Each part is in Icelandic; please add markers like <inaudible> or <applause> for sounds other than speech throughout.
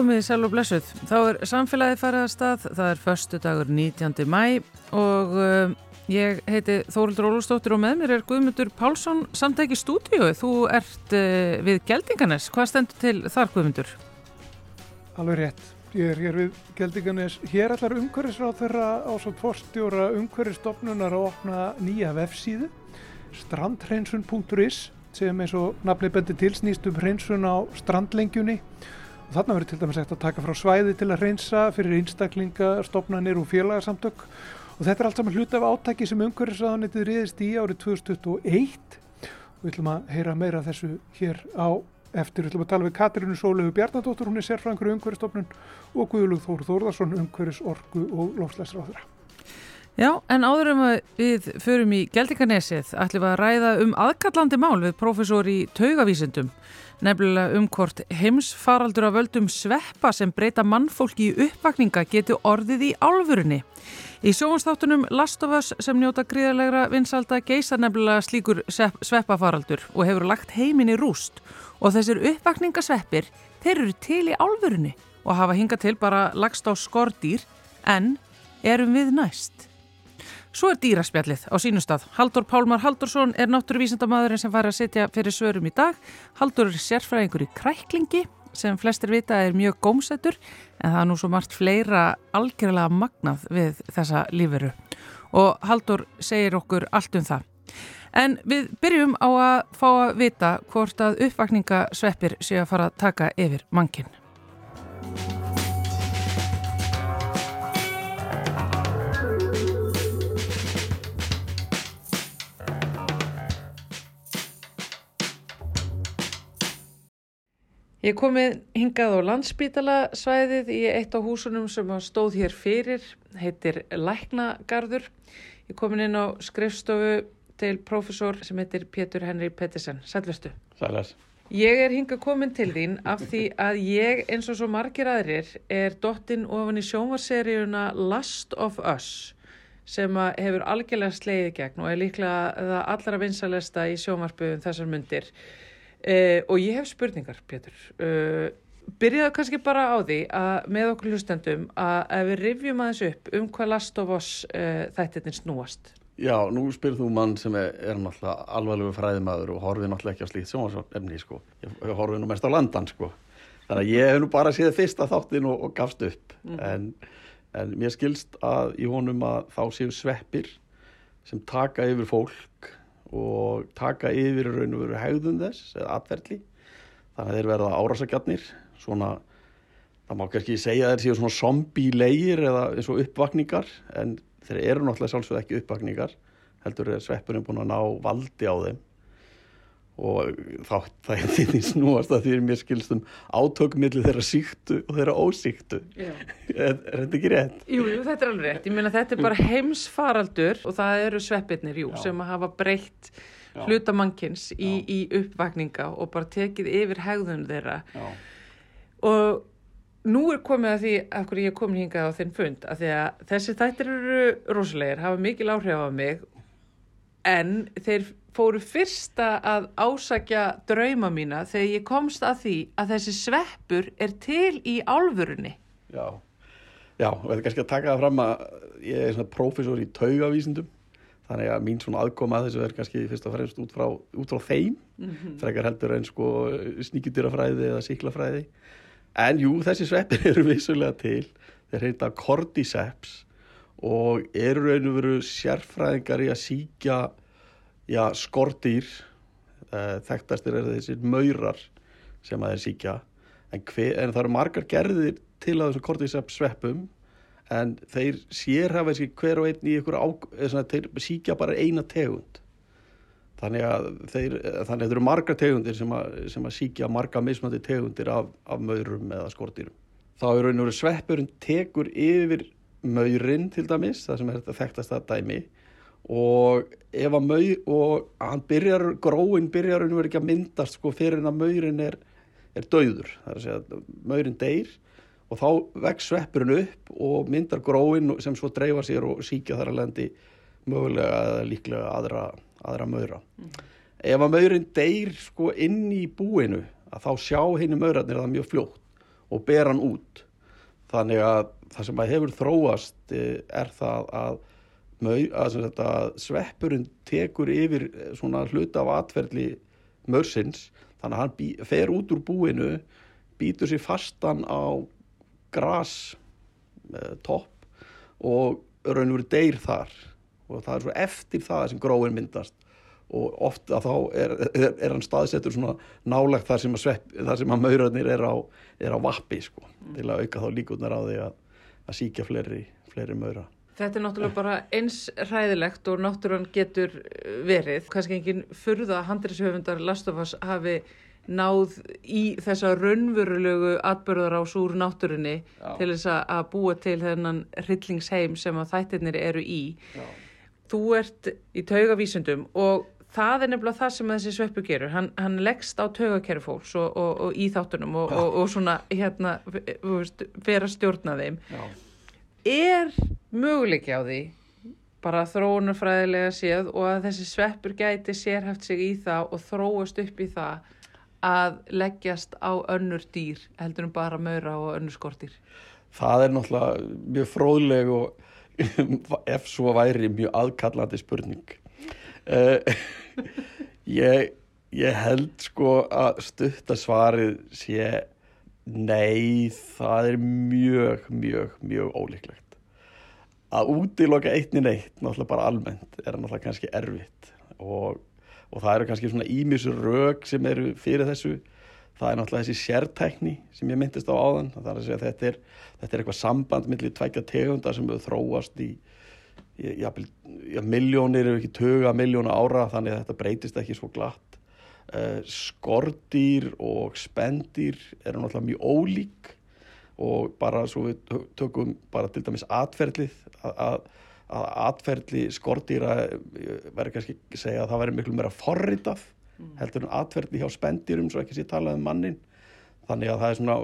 Komið í sæl og blessuð. Þá er samfélagið farið að stað, það er förstu dagur 19. mæ og uh, ég heiti Þórildur Ólustóttir og með mér er Guðmundur Pálsson samtæki stúdíu. Þú ert uh, við Geldinganes. Hvað stendur til þar Guðmundur? Alveg rétt. Ég er hér við Geldinganes. Hér ætlar umhverfisráð þeirra á svo fórstjóra umhverfisstofnunar að opna nýja vefsíðu strandhreinsun.is sem eins og nafni bendi til snýst um hreinsun á strandlengjunni og þarna verður til dæmis eftir að taka frá svæði til að hreinsa fyrir einstaklinga, stopnarnir og félagsamtök og þetta er allt saman hlut af átæki sem umhverfisraðanitið riðist í árið 2021 og við ætlum að heyra meira þessu hér á eftir. Við ætlum að tala við Katrínu Sólegu Bjarnadóttur, hún er sérfrangur umhverfistofnun og Guðlug Þóru Þórðarsson, umhverfis orgu og lofslagsráðura. Já, en áður um að við förum í Geldinganesið ætlum að ræða um aðkallandi mál við profesor í taugavísindum nefnilega um hvort heimsfaraldur af völdum sveppa sem breyta mannfólki í uppvakninga getur orðið í álfurunni. Í sjónstáttunum Last of Us sem njóta gríðarlegra vinsalda geisa nefnilega slíkur sveppafaraldur og hefur lagt heiminni rúst og þessir uppvakningasveppir þeir eru til í álfurunni og hafa hingað til bara lagst á skordýr en erum við næst. Svo er dýraspjallið á sínum stað. Haldur Pálmar Haldursson er náttúruvísindamæðurinn sem fær að setja fyrir svörum í dag. Haldur er sérfræðingur í kræklingi sem flestir vita er mjög gómsætur en það er nú svo margt fleira algjörlega magnað við þessa líferu. Og Haldur segir okkur allt um það. En við byrjum á að fá að vita hvort að uppvakningasveppir séu að fara að taka yfir mannkinn. Ég komið hingað á landsbítala svæðið í eitt á húsunum sem stóð hér fyrir, heitir Læknagarður. Ég komið inn á skrifstofu til profesor sem heitir Pétur Henry Pettersen. Sælvestu. Sælas. Ég er hingað komin til þín af því að ég eins og svo margir aðrir er dottinn ofan í sjónvarseríuna Last of Us sem hefur algjörlega sleiði gegn og er líklega það allra vinsalesta í sjónvarpuðum þessar myndir. Uh, og ég hef spurningar, Pétur. Uh, byrjaðu kannski bara á því að með okkur hlustendum að ef við rifjum aðeins upp um hvað Last of Us uh, þættirinn snúast. Já, nú spyrir þú mann sem er, er náttúrulega alvarlegu fræðimaður og horfið náttúrulega ekki á slíkt sjónvarsefni, sko. Ég, horfið nú mest á landan, sko. Þannig að ég hef nú bara séð fyrsta þáttin og, og gafst upp. Mm en, en mér skilst að í honum að þá séu sveppir sem taka yfir fólk og taka yfir raun og veru hegðun þess eða atverðli þannig að þeir verða árásagjarnir svona, það má kannski segja þeir séu svona zombie-leir eða eins og uppvakningar en þeir eru náttúrulega sjálfsög ekki uppvakningar heldur er sveppurinn búin að ná valdi á þeim og þá það er því snúast að því er mér skilstum átökumilli þeirra síktu og þeirra ósíktu er, er þetta ekki rétt? Jú, jú, þetta er alveg rétt, ég meina þetta er bara heimsfaraldur og það eru sveppirnir, jú, Já. sem hafa breytt hlutamannkins í, í uppvakninga og bara tekið yfir hegðun þeirra Já. og nú er komið að því af hverju ég er komin hingað á þinn fund að því að þessi þættir eru rosalegir, hafa mikil áhrif á mig en þeir fóru fyrsta að ásakja drauma mína þegar ég komst að því að þessi sveppur er til í álfurunni. Já, já, og þetta er kannski að taka það fram að ég er svona profesor í taugavísindum, þannig að mín svona aðkoma að þessu er kannski fyrst og fremst út frá, út frá þeim, mm -hmm. frekar heldur en sko sníkjutýrafræði eða síklafræði. En jú, þessi sveppir <laughs> eru vissulega til, þeir heita cordyceps og eru raun og veru sérfræðingar í að síkja já, skordýr uh, þekktastir er þessir maurar sem að þeir síkja en, hver, en það eru margar gerðir til að þessu kortísepp sveppum en þeir sérhafa þessi hver og einn í ykkur á, svona, þeir síkja bara eina tegund. Þannig að þeir, þannig að þeir eru margar tegundir sem að, sem að síkja marga mismandi tegundir af, af maurum eða skordýrum. Þá er raun og veru sveppurinn tekur yfir maurin til dæmis, það sem er þetta þekktast að dæmi og ef að mau og hann byrjar, gróin byrjar hann verið ekki að myndast sko fyrir en að maurin er, er dauður, það er að segja maurin deyr og þá vex sveppurinn upp og myndar gróin sem svo dreifa sér og síkja þar að lendi mögulega eða líklega aðra, aðra maura. Mm. Ef að maurin deyr sko inn í búinu að þá sjá henni maurarnir það mjög fljótt og ber hann út þannig að það sem að hefur þróast eh, er það að, að, að, að sveppurinn tekur yfir eh, svona hluta af atverðli mörsins þannig að hann bí, fer út úr búinu býtur sér fastan á gras eh, topp og raun og veru deyr þar og það er svo eftir það sem gróin myndast og ofta þá er, er, er hann staðsettur svona nálagt þar sem að, svepp, þar sem að maurarnir er á, er á vappi sko, mm. til að auka þá líkunar á því að, að síkja fleiri, fleiri maura. Þetta er náttúrulega bara eins ræðilegt og náttúrulega getur verið. Kanski enginn furða handriðshöfundar Lastofas hafi náð í þessa raunverulegu atbyrðar á súr náttúrunni Já. til þess að búa til þennan hryllingsheim sem að þættirnir eru í. Já. Þú ert í taugavísundum og það er nefnilega það sem þessi sveppu gerur hann, hann leggst á taugakerri fólks og, og, og í þáttunum og, og svona hérna að stjórna þeim Já. Er möguleiki á því bara þróunarfræðilega séð og að þessi sveppur gæti sérhæft sig í það og þróast upp í það að leggjast á önnur dýr heldur um bara maura og önnur skortir? Það er náttúrulega mjög fróðleg og <laughs> ef svo væri mjög aðkallandi spurning. Uh, <laughs> ég, ég held sko að stuttasvarið sé nei, það er mjög, mjög, mjög ólíklegt. Að útiloka eitnin eitt náttúrulega bara almennt er náttúrulega kannski erfitt. Og, og það eru kannski svona ímisur rauk sem eru fyrir þessu. Það er náttúrulega þessi sértækni sem ég myndist á áðan. Það er að segja að þetta er, þetta er eitthvað samband millir tvækja tegunda sem hefur þróast í já, já, miljónir ef ekki töga miljóna ára þannig að þetta breytist ekki svo glatt uh, skordýr og spendir eru náttúrulega mjög ólík og bara svo við tökum bara til dæmis atferðlið að, að atferðli skordýra verður kannski segja að það verður miklu meira forritað mm. heldur en atferðli hjá spendirum svo ekki sé talað um mannin þannig að það er svona,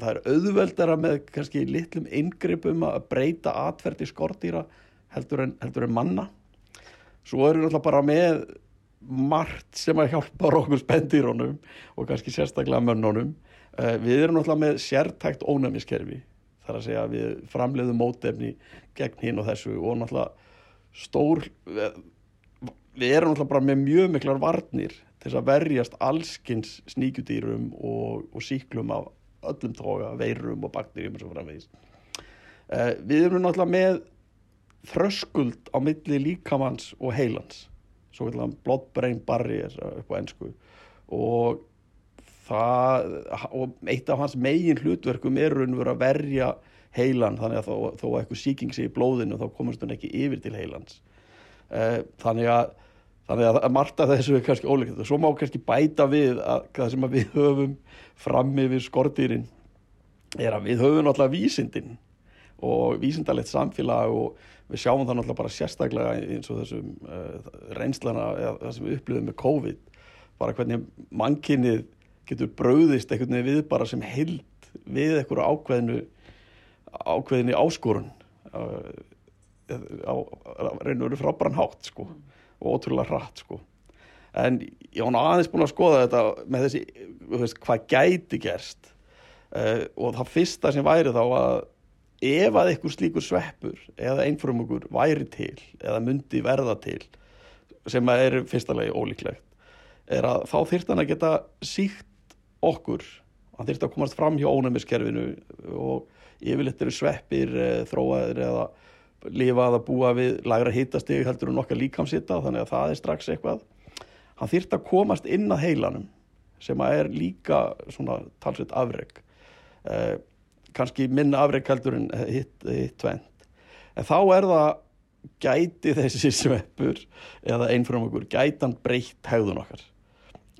það er auðveldara með kannski litlum yngrippum að breyta atferðli skordýra heldur en, heldur en manna svo við alltaf bara með margt sem að hjálpa okkur spendýrónum og kannski sérstaklega mönnunum. Uh, við erum alltaf með sértækt ónæmiskerfi þar að segja að við framleiðum mótefni gegn hinn og þessu og náttúrulega stór við, við erum náttúrulega bara með mjög miklar varnir til þess að verjast allskins sníkjudýrum og, og síklum af öllum tóga, veirum og bakterjum og svo framvegis. Uh, við erum náttúrulega með þröskuld á milli líkamanns og heilans svo kallar hann blood-brain barrier upp á ennsku og það og eitt af hans megin hlutverkum er raun og verið að verja heilan þannig að þó, þó eitthvað síking sé í blóðinu þá komast hann ekki yfir til heilans. Eh, þannig að þannig að Marta þessu er kannski ólíkt og svo má kannski bæta við að það sem að við höfum frammi við skortýrin er að við höfum alltaf vísindin og vísindalegt samfélag og við sjáum það náttúrulega bara sérstaklega eins og þessum uh, reynslana eða það sem við upplifum með COVID. Bara hvernig mannkinnið getur brauðist einhvern veginn við bara sem held við einhverju ákveðinu ákveðinu áskorun uh, á reynur verið frábæran hátt sko og ótrúlega hratt sko. En ég var aðeins búin að skoða þetta með þessi, veist, hvað gæti gerst uh, og það fyrsta sem væri þá að ef að einhver slíkur sveppur eða einfrum okkur væri til eða myndi verða til sem er fyrstalegi ólíklegt er að þá þýrt hann að geta síkt okkur. Hann þýrt að komast fram hjá ónæmiskerfinu og yfirleitt eru sveppir e, þróaðir eða lifað að búa við lagra hittasteg heldur um nokkar líkamsitta þannig að það er strax eitthvað. Hann þýrt að komast inn að heilanum sem að er líka svona talsveit afreg e, kannski minna afreikaldur en hitt, hitt tvent. En þá er það gæti þessi sveppur eða einfram okkur gætan breytt hegðun okkar.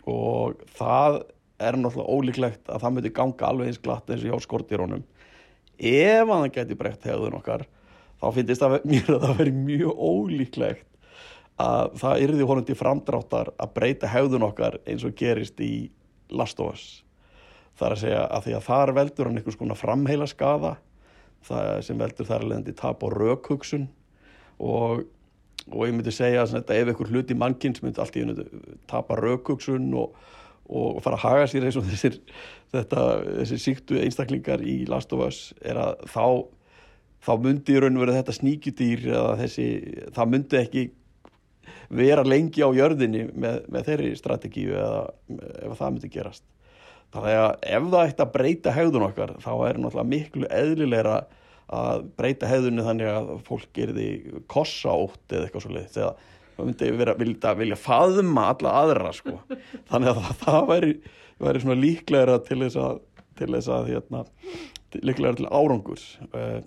Og það er náttúrulega ólíklegt að það myndi ganga alveg eins glatt eins og hjá skortirónum ef að það gæti breytt hegðun okkar þá finnst það <laughs> mér að það veri mjög ólíklegt að það yrði honum til framdráttar að breyta hegðun okkar eins og gerist í Last of Us Það er að segja að því að þar veldur hann einhvers konar framheila skada sem veldur þar leðandi tap á raukhugsun og, og ég myndi segja að ef einhver hluti mannkynns myndi allt í hennu tapa raukhugsun og, og fara að haga sér eins og þessir, þetta, þessir síktu einstaklingar í Last of Us er að þá, þá myndi í raun og verið þetta sníkjudýr eða þessi, það myndi ekki vera lengi á jörðinni með, með þeirri strategíu eða ef það myndi gerast. Þannig að ef það ætti að breyta hegðun okkar þá er náttúrulega miklu eðlilegra að breyta hegðunni þannig að fólk er því kossa ótt eða eitthvað svo leiðist eða það myndi vera, vilja, vilja faðma alla aðra sko. <laughs> þannig að það, það væri, væri svona líklegra til þess að, til þess að hérna, líklegra til árangurs uh,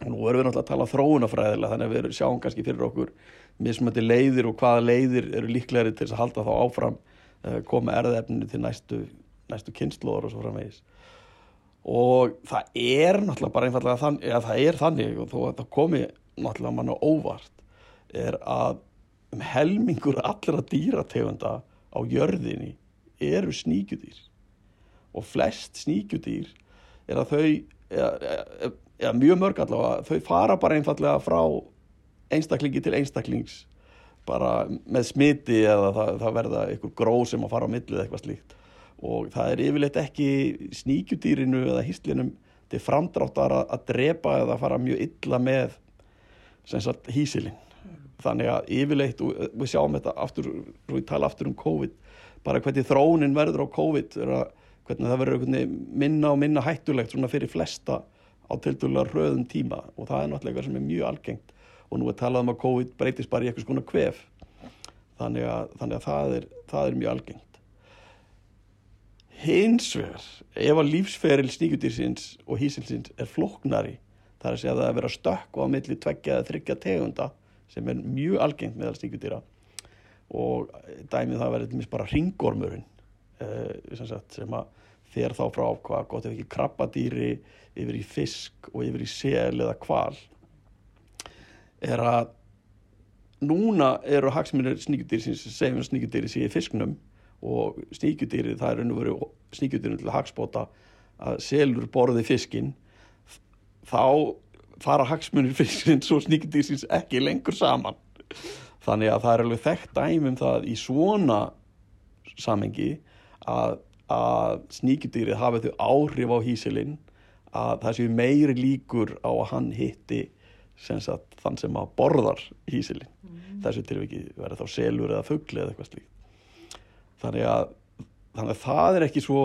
og nú erum við náttúrulega að tala þróunafræðilega þannig að við sjáum kannski fyrir okkur mismöndi leiðir og hvaða leiðir eru líklegri til þess að halda þá áfram uh, koma erðefninu til næstu, næstu kynnslóður og svo framvegis. Og það er náttúrulega bara einfallega þannig, eða það er þannig og þó að það komi náttúrulega manna óvart er að um helmingur allra dýrategunda á jörðinni eru sníkjudýr. Og flest sníkjudýr er að þau eða, eða, eða mjög mörg allavega þau fara bara einfallega frá einstaklingi til einstaklings bara með smiti eða það, það verða einhver gróð sem að fara á millið eitthvað slíkt og það er yfirleitt ekki sníkjudýrinu eða hýslinum til framdráttar að, drepa eða fara mjög illa með hýsilinn. Þannig að yfirleitt og við sjáum þetta aftur, við tala aftur um COVID bara hvernig þróunin verður á COVID að, hvernig það verður minna og minna hættulegt fyrir flesta á tildulega röðum tíma. Og það er náttúrulega sem er mjög algengt. Og nú er talað um að COVID breytist bara í eitthvað svona kvef. Þannig að, þannig að það, er, það er mjög algengt hins vegar ef að lífsferil sníkjutýrsins og hísilsins er floknari þar að segja að það er að stökka á milli tveggja eða þryggja tegunda sem er mjög algengt meðal sníkjutýra og dæmið það verður bara ringormurinn eh, sem, að fer þá frá hvað gott ef ekki krabbadýri yfir í fisk og yfir í sel eða kval er að núna eru hagsmunir sníkjutýri sem segjum sníkjutýri sé í fisknum og sníkjutýri það er ennum verið sníkjutýri til hagspóta að selur borði fiskin þá fara hagsmunir <laughs> fiskins og sníkjudýrsins ekki lengur saman. Þannig að það er alveg þekkt dæmum það í svona samengi að, að sníkjudýrið hafi þau áhrif á hísilinn að það séu meiri líkur á að hann hitti sem sagt, þann sem að borðar hísilinn. Mm. þessu tilviki verður þá selur eða fuggli eða eitthvað slíkt þannig að, þannig að það er ekki svo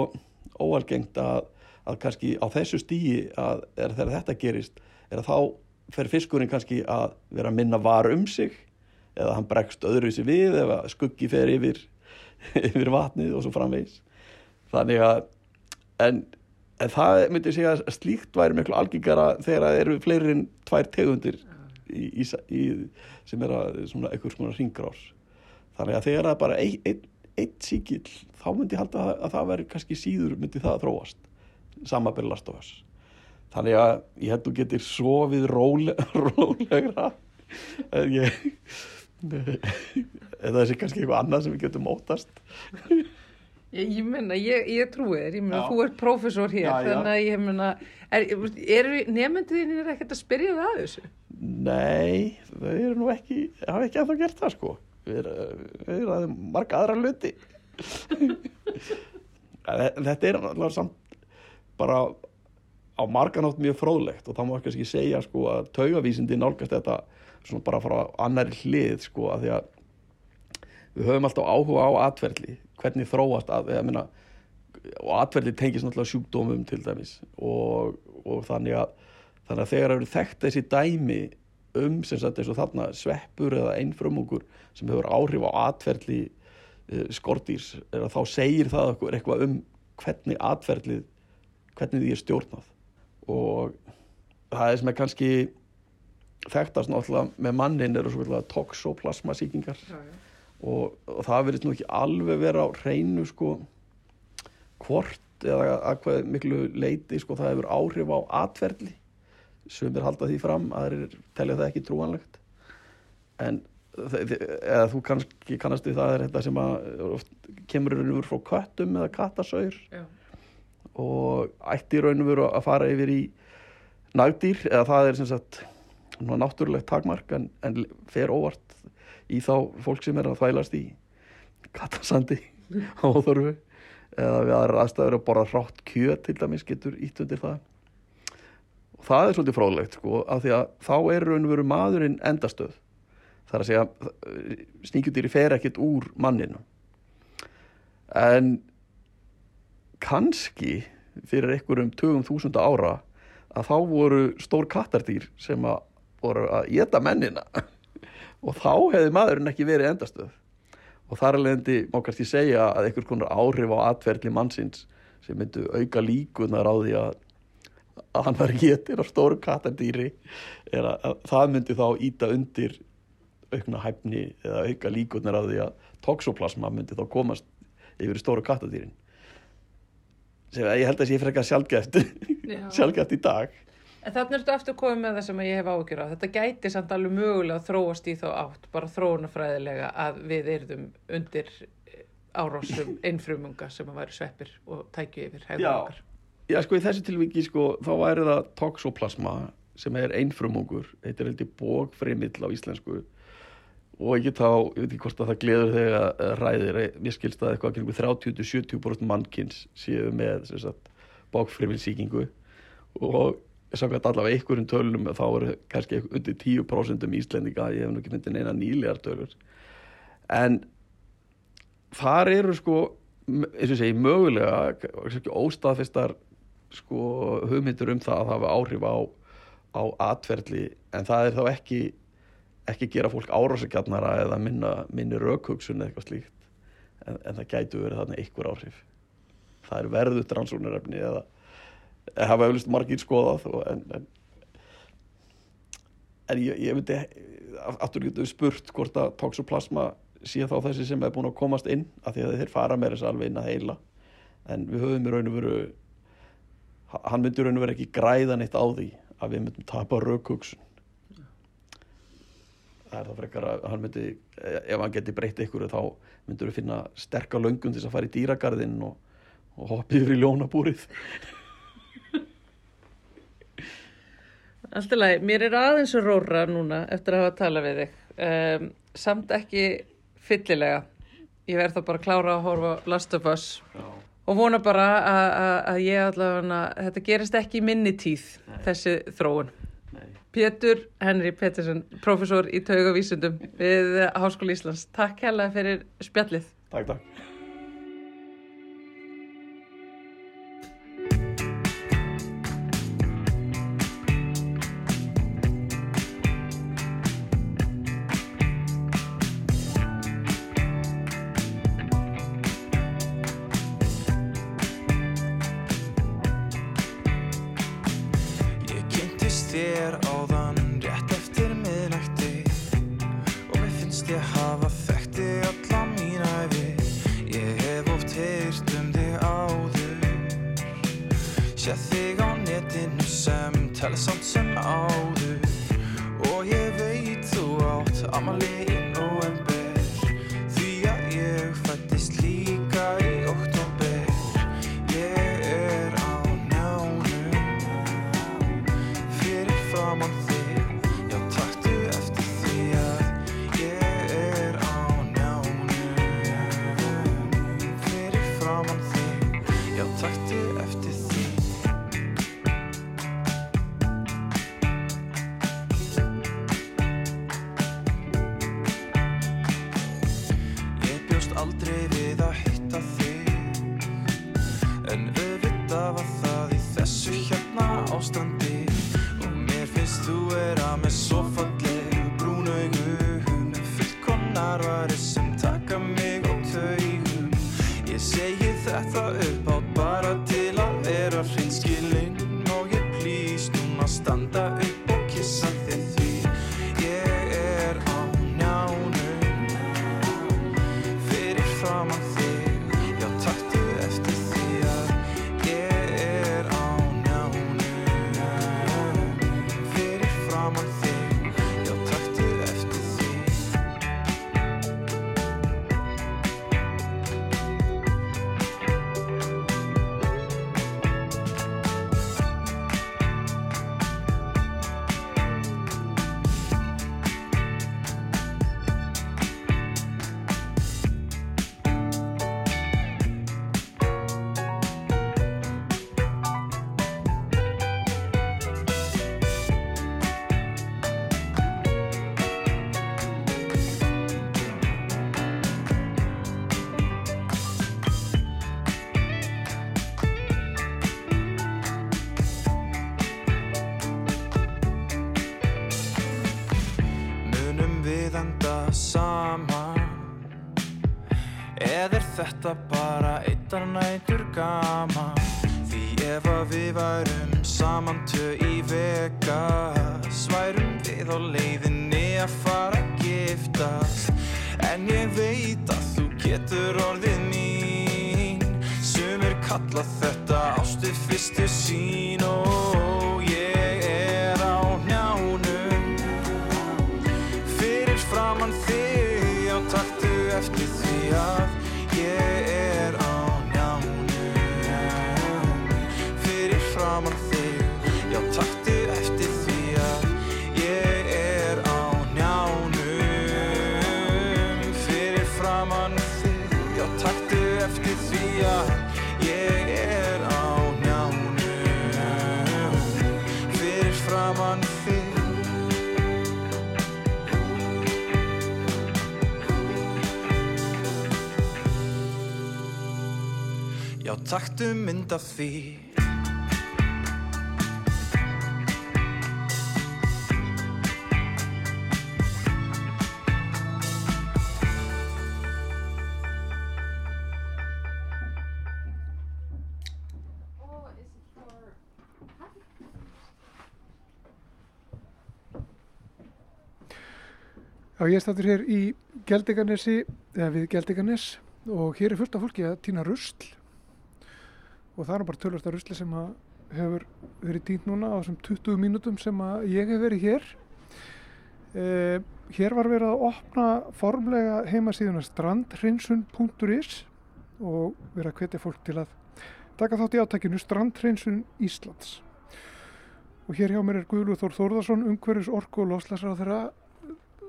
óalgengt að, að kannski á þessu stíi að þegar þetta gerist er að þá fer fiskurinn kannski að vera að minna var um sig eða hann bregst öðruvísi við eða skuggi fer yfir, <laughs> yfir vatnið og svo framvegs þannig að en, en það myndi segja að slíkt væri miklu algengara þegar það eru fleiri en tvær tegundir í, í, í, sem er að eitthvað svona ringgrás þannig að þegar það bara eitt ein, ein síkil þá myndi ég halda að, að það veri kannski síður myndi það að þróast samabillast á þess þannig að ég held að þú getur sofið róle, <laughs> rólegra. En ég eða þessi kannski eitthvað annað sem við getum ótast Ég, ég menna, ég, ég trúi þér, ég menna, þú ert profesor hér, já, þannig að ég menna, er, er nefnendiðin er ekkert að spyrja það að þessu? Nei, þau eru nú ekki, hafa ekki að það gert það sko, við erum að marga aðra luti. <laughs> Þetta er alveg samt bara á marganátt mjög fróðlegt og þá má ekki segja sko að taugavísindi nálgast þetta svona bara frá annari hlið sko að því að við höfum alltaf áhuga á atverðli hvernig þróast að, minna og atverðli tengis náttúrulega sjúkdómum til dæmis og, og þannig að þannig að þegar það eru þekkt þessi dæmi um sem sagt eins og þarna sveppur eða einfrumungur sem hefur áhrif á atverðli uh, skordýrs þá segir það okkur eitthvað um hvernig atverðlið hvernig því er stjórnað. Og það er sem er kannski þekktast náttúrulega með mannin eru svona toxoplasmasíkingar og, og það verður nú ekki alveg vera á reynu sko hvort eða að hvað miklu leiti sko það hefur áhrif á atverðli sem er haldað því fram að þeir telja það ekki trúanlegt. En eða þú kannski kannast við það er þetta sem að kemur raun og veru frá köttum eða kattasauður og ætti raun og veru að fara yfir í nagdýr eða það er sem sagt náttúrulegt takmark en, en fer óvart í þá fólk sem er að þvælast í kattasandi <laughs> á þorfu eða við aðra aðstæður að borða rátt kjöt til dæmis getur ítt undir það það er svolítið fróðlegt sko af því að þá er raun og veru maðurinn endastöð. Það er að segja sníkjutýri fer ekkit úr manninu en kannski fyrir einhverjum 20.000 ára að þá voru stór kattardýr sem að voru að geta mennina. <laughs> Og þá hefði maðurinn ekki verið endastöð. Og þar alvegndi má kannski segja að einhvers konar áhrif á atverðli mannsins sem myndu auka líkunar á því að, að hann var getur á stóru kattardýri er að, að það myndi þá íta undir aukna hæfni eða auka líkunar á því að toxoplasma myndi þá komast yfir stóru kattardýrin sem ég held að sé frekar sjálfgeft <laughs> sjálfgeft í dag En þannig ertu aftur komið með það sem ég hef ágjur á. Þetta gæti samt alveg mögulega að þróast í þá átt, bara þróunafræðilega að við eyrðum undir árásum <laughs> einfrumunga sem að væri sveppir og tækju yfir hegðum okkar. Já, sko í þessu tilviki sko þá væri það toxoplasma sem er einfrumungur, þetta er heldur bókfrimill á íslensku. Og ekki þá, ég veit ekki hvort að það gleður þegar ræðir, ég skilst að eitthvað kring 30-70% mannkins séu með bókfrimillsíkingu og samkvæmt allavega einhverjum tölum þá eru kannski undir 10% um Íslendinga, ég hef nú ekki myndið neina nýlegar tölur. En þar eru sko eins og segi mögulega óstaðfistar sko hugmyndur um það að hafa áhrif á, á atverðli en það er þá ekki ekki gera fólk árásakjarnara eða minna, minni raukhugsun eða eitthvað slíkt en, en það gætu verið þarna einhver áhrif. Það er verðut rannsóknarefni eða hafa eflust margir skoðað og, en, en, en ég, ég myndi aftur getur spurt hvort að toxoplasma sé þá þessi sem er búin að komast inn af því að þeir fara með þess alveg inn að heila en við höfum í raun og veru hann myndi raun og veru ekki græða neitt á því að við myndum tapa raukugsun það er það frekar að hann myndi ef hann geti breytt ykkur þá myndur við finna sterkar löngun til þess að fara í dýragarðin og, og hoppið yfir í ljónabúrið Alltaf læg, mér er aðeins að róra núna eftir að hafa að tala við þig. Um, samt ekki fyllilega. Ég verð þá bara að klára að horfa Last of Us Já. Og vona bara að, að, að ég allavega, þetta gerist ekki í minni tíð, Nei. þessi þróun. Nei. Pétur Henri Pettersson, professor í taugavísundum við Háskóli Íslands. Takk hella fyrir spjallið. Takk, takk. sem taka mig á taugum. Ég segi þetta upp á taktu mynd af því. Já, ég stættur hér í Geldeganesi, eða við Geldeganes og hér er fullt af fólki að týna rusl og það er bara tölvast af rusli sem að hefur verið týnt núna á þessum 20 mínútum sem að ég hef verið hér. Eh, hér var verið að opna formlega heimasíðuna strandhreinsun.is og verið að hvetja fólk til að taka þátt í átækinu Strandhreinsun Íslands. Og hér hjá mér er Guðlúð Þór Þórðarsson, umhverfis orku og loslasráð þeirra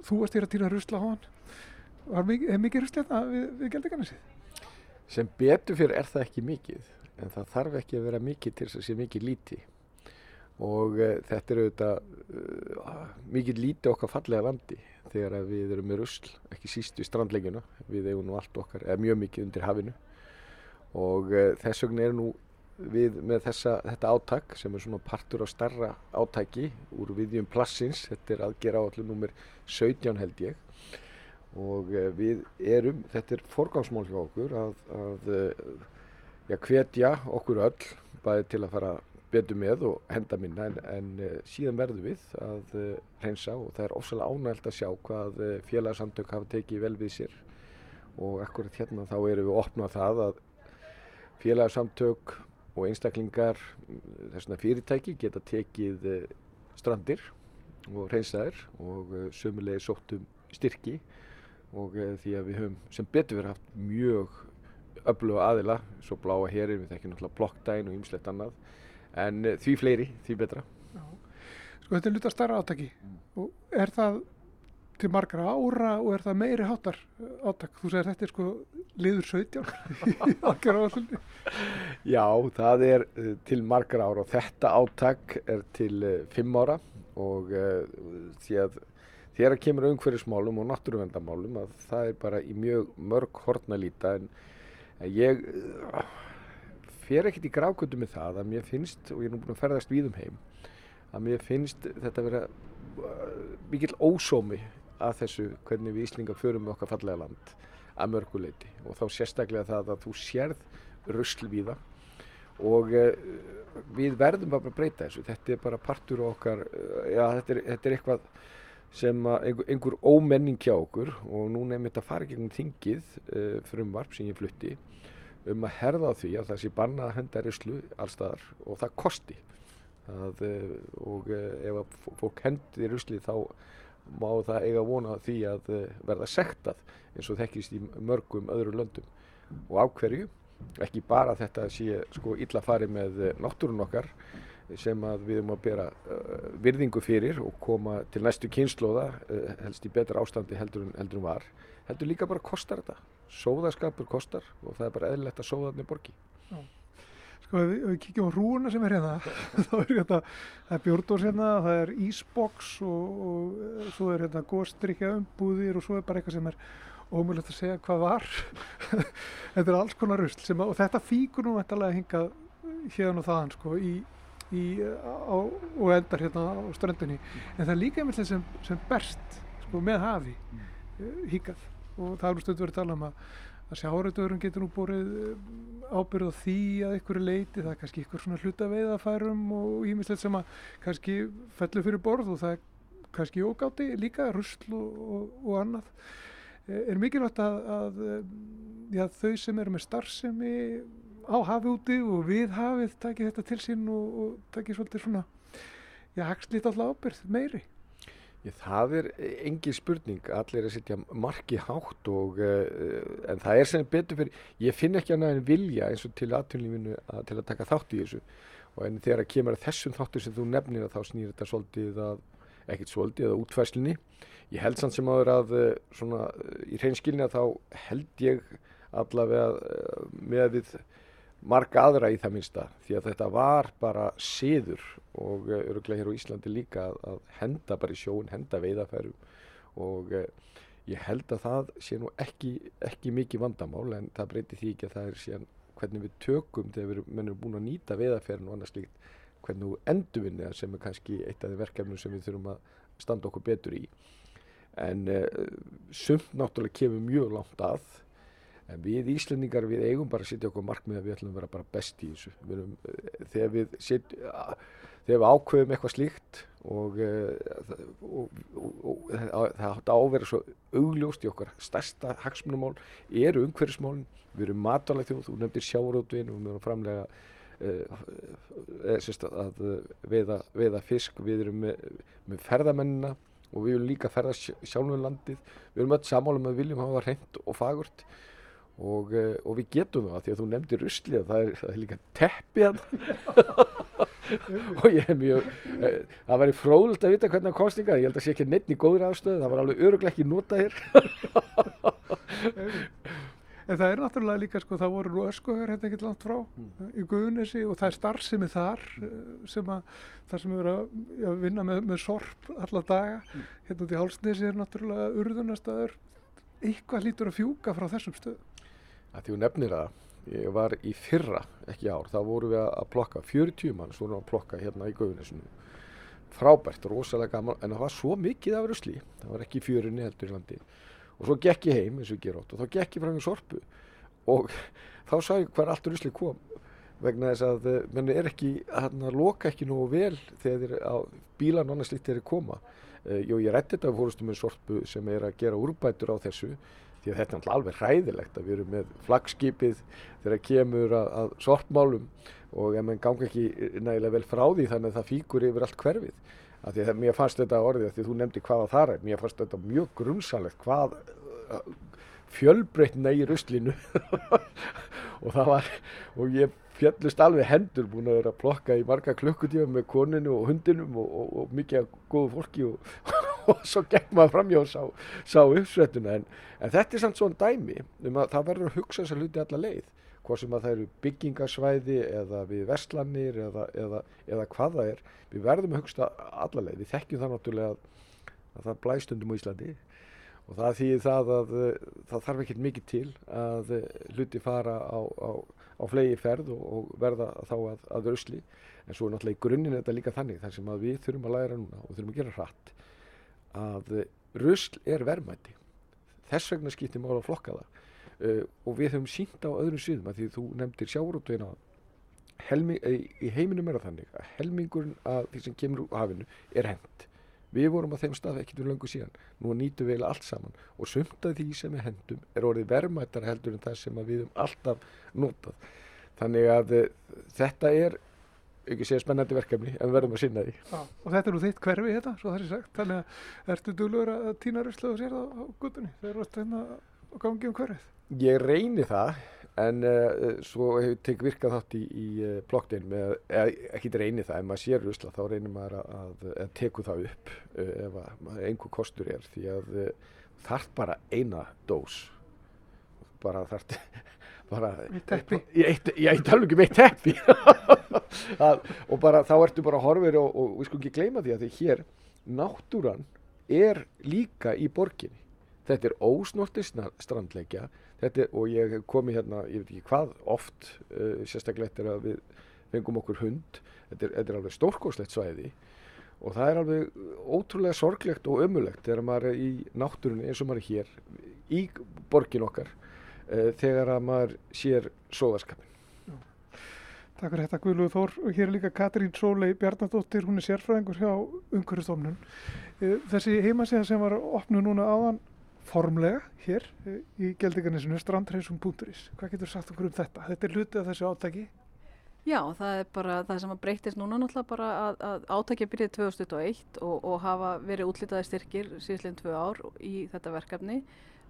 þú varst hér að týna rusla á hann var mikið, mikið rusla þetta við, við Geldegarnesið? Sem betur fyrir er það ekki mikið en það þarf ekki að vera mikið til þess að sé mikið líti og uh, þetta er auðvitað uh, mikið líti okkar fallega landi þegar við erum með rusl, ekki síst við strandlegjuna, við eigum nú allt okkar, eða mjög mikið undir hafinu. Og uh, þess vegna er nú við með þessa, þetta átak sem er svona partur á starra átaki úr viðjum plassins, þetta er aðgera áallu nummer 17 held ég. Og við erum, þetta er forgangsmál hjá okkur að, að já, hvetja okkur öll bæði til að fara betur með og henda minna en, en uh, síðan verðum við að reynsa og það er ofsalega ánægt að sjá hvað félagsamtök hafa tekið vel við sér. Og akkurat hérna þá erum við að opna það að félagsamtök og einstaklingar þessuna fyrirtæki geta tekið strandir og reynsaðir og sömulegi sóttum styrki. Og því að við höfum sem betur verið haft mjög öfluga aðila, svo bláa herin, við þekkjum náttúrulega blokkdægin og ýmslegt annað en því fleiri, því betra. Já. Sko þetta er luta starra átaki og er það til margra ára og er það meiri hátar átak? Þú segir þetta er sko liður 17 í okkar áslunni. Já, það er uh, til margra ára og þetta átak er til uh, 5 ára og því að þegar kemur umhverfismálum og náttúruvendamálum að það er bara í mjög mörg hortna líta en ég fer ekkert í grákvöldu með það að mér finnst, og ég er nú búin að ferðast við um heim, að mér finnst þetta að vera mikill ósómi að þessu hvernig við Íslingar förum með okkar fallega land að mörguleiti og þá sérstaklega það að þú sérð rusl við það og uh, við verðum bara að breyta þessu. Þetta er bara partur okkar uh, já, þetta, er, þetta er eitthvað sem einhver, einhver ómenning hjá okkur og núna er mitt að fara gegnum þingið uh, frumvarp sem ég flutti um að herða því að það sé banna að henda ruslu allstaðar og það kosti. Það, og ef að fólk hendi rusli þá má það eiga vona því að verða sektað eins og þekkist í mörgum öðru löndum. Og á hverju? Ekki bara þetta sé sko illa farið með náttúrun okkar sem að við erum að bera uh, virðingu fyrir og koma til næstu kynnslóða uh, helst í betra ástandi heldur en, heldur en var heldur líka bara kostar þetta. Sóðaskapur kostar og það er bara eðlilegt að sóðarnir borgi. Já. Sko ef við, við kíkjum á hrúuna sem er hérna <laughs> þá er hérna, það er björndós hérna það er ísboks og, og svo er hérna góðstrykja umbúðir og svo er bara eitthvað sem er ómulegt að segja hvað var. <laughs> Þetta er alls konar rusl sem, og þetta fíkur nú eftirlega hingað hérna og þaðan sko í, í, á, og endar hérna á ströndinni. En það er líka einmitt sem, sem berst sko, með hafi uh, híkað og það er stönd verið að tala um að, að sjáratöðurinn getur nú borið uh, ábyrð á því að ykkur leiti, það er kannski ykkur svona hluta veiðafærum og ímislegt sem að kannski fellur fyrir borð og það er kannski ógáti líka, rusl og, og, og annað. Eh, er mikilvægt að, að eh, já, þau sem eru með starfsemi á hafi úti og við hafið takið þetta til sín og, og takið svolítið svona já, hagslít alltaf ábyrð meiri. Ég, það er engin spurning, allir er að setja marki hátt og uh, en það er sem betur fyrir, ég finn ekki annað en vilja eins og til aðtunlífinu að, til að taka þátt í þessu. Og en þegar að kemur að þessum þáttur sem þú nefnir að þá snýr þetta svolítið að, ekkert svolítið að útfæslinni ég held samt sem áður að svona í hreinskilni að þá held ég allavega með við marga aðra í það minsta því að þetta var bara siður og öruglega hér á Íslandi líka að, henda bara í sjóun, henda veiðafærum og ég held að það sé nú ekki, ekki mikið vandamál en það breyti því ekki að það er síðan hvernig við tökum þegar við erum búin að nýta veiðafærin og annars líkt hvernig við endurvinni sem er kannski eitt af því verkefnum sem við þurfum að standa okkur betur í. En uh, sumt náttúrulega kemur mjög langt að en við Íslendingar við eigum bara að setja okkur markmið að við ætlum að vera bara best í þessu. Við erum, uh, þegar við set, þegar við ákveðum eitthvað slíkt og, og, og það átt að ávera svo augljóst í okkar stærsta hagsmunumál eru umhverfismálin. Við erum matalega þjóð, þú nefndir sjárótvin og við erum framlega að veiða, veiða fisk. Við erum með, með ferðamennina og við viljum líka ferðast sjálfum um landið. Við erum öll samála með viljum hafa hreint og fagurt og, uh, og við getum það því að þú nefndir ruslið það er, það er líka teppið <laughs> og ég hef mjög uh, það væri fróðult að vita hvernig það ykkar ég held að það sé ekki neitt í góður afstöð það var alveg öruglega ekki notað hér En það er náttúrulega líka sko, það voru öskuhör hérna ekkert langt frá mm. í Guðunesi og það er starfsemi þar eh, sem að það sem er að já, vinna með, með sorp alla daga. Mm. Hérna út í Hálsnesi er náttúrulega urðunastæður. Eitthvað lítur að fjúka frá þessum stöðum. Það því nefnir að ég var í fyrra, ekki ár, þá voru við að plokka 40 mann, svo vorum við að plokka hérna í Guðunesinu. Frábært, rosalega gaman, en það var svo mikið af rusli, það var ekki fjörunni heldur í landið og svo gekk ég heim eins og ég ger átt og þá gekk ég fram í sorpu. Og þá sá ég hver allt rusli kom vegna þess að eh, menn er ekki að loka ekki nógu vel þegar bílan annað slikt er að koma. Uh, Jú, ég rætti þetta af fórustum með sorpu sem er að gera úrbætur á þessu því að þetta er alveg hræðilegt að við erum með flagskipið þegar kemur að, að sorpmálum og ef mann gangi ekki nægilega vel frá því þannig að það fíkur yfir allt hverfið. Að því að mér fannst þetta orðið að því þú nefndi hvaða þar er mér fannst þetta mjög grunsalegt hvað uh, fjölbreytna í ruslinu. <laughs> Og það var og ég fjallust alveg hendur búin að vera að plokka í marga klukkutíma með koninu og hundinum og, og, og mikið góðu fólki og, <laughs> og svo gekk maður framjá og sá, sá uppsvettuna en, en þetta er samt svona dæmi um að það verður að hugsa þessa hluti alla leið. Hvað sem að það eru byggingasvæði eða við veslanir eða, eða, eða hvað það er. Við verðum að hugsta allarleið við þekkjum það náttúrulega að, að það blæstundum á Íslandi. Og það þýðir það að það þarf ekkert mikið til að hluti fara á, á, á flegi ferð og, og verða þá að, að rusli. En svo er náttúrulega í grunninn þetta líka þannig. Þar sem að við þurfum að læra núna og þurfum að gera hratt að rusl er verðmætti þess vegna skiptir mála að flokka það. Uh, og við höfum sínt á öðrum sviðum að því þú nefndir sjárótvegina í heiminum er það þannig að helmingurinn af því sem kemur úr hafinu er hend við vorum á þeim stað ekkert um löngu síðan. Nú nýtum við allt saman og sumt af því sem við hendum er orðið verðmættar heldur en það sem við höfum alltaf notað. Þannig að uh, þetta er ekki segja spennandi verkefni en verðum að sinna því. Já, og þetta er nú þitt hverfi þetta, svo það er sagt. Þannig að ertu dúlur að týna röslu og sér það á guttunni þegar þú ert hérna að gangi um hverfið? Ég reyni það en uh, svo hefur tekið virkað þátt í, í uh, eh, blokkdein með, eða ekki reyni það, ef maður sér rusla þá reynir maður að, að teku það upp uh, ef einhver kostur er. Því að þarf bara eina dós. Bara þarf bara eitt ég, ég tala ekki með eitt teppi <laughs> og bara þá ertu bara horfir og, og við skulum ekki gleyma því að því hér náttúran er líka í borginni. Þetta er ósnorti strandleikja er, og ég komi hérna, ég veit ekki hvað oft, uh, sérstaklega eftir að við fengum okkur hund, þetta er, þetta er alveg stórkoslegt svæði. Og það er alveg ótrúlega sorglegt og ömulegt þegar maður er í náttúrunni eins og maður er hér í borgin okkar uh, þegar að maður sér sóðaskapin. Takk fyrir þetta Guðluð Þór og hér er líka Katrín Sólei Bjarnadóttir, hún er sérfræðingur hjá Ungverðistofnun. Eh, þessi heimasíða sem var opnu núna áðan formlega hér eh, í Geldingarnisinu, strandreysum.is. Hvað getur sagt okkur um þetta? Þetta er hlutið af þessu átaki? Já, það er bara það sem að breytist núna náttúrulega bara að, að átaki byrjið 2021 og, og hafa verið útlitaði styrkir síðustleginn tvö ár í þetta verkefni.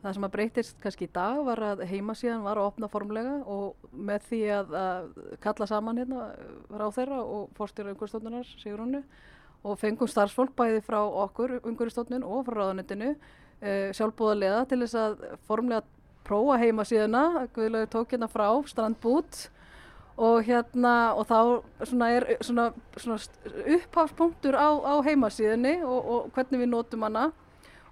Það sem að breytist kannski í dag var að heimasíðan var að opna formlega og með því að, að kalla saman hérna ráð þeirra og fórstjóra umhverfstofnunar Sigurúnu og fengum starfsfólk bæði frá okkur umhverfstofnun og frá ráðanendinu e, eh, sjálfbúðarlega til þess að formlega prófa heimasíðuna, Guðlaug tók hérna frá strandbút og hérna og þá svona er svona, svona upphafspunktur á, á heimasíðunni og, og hvernig við notum hana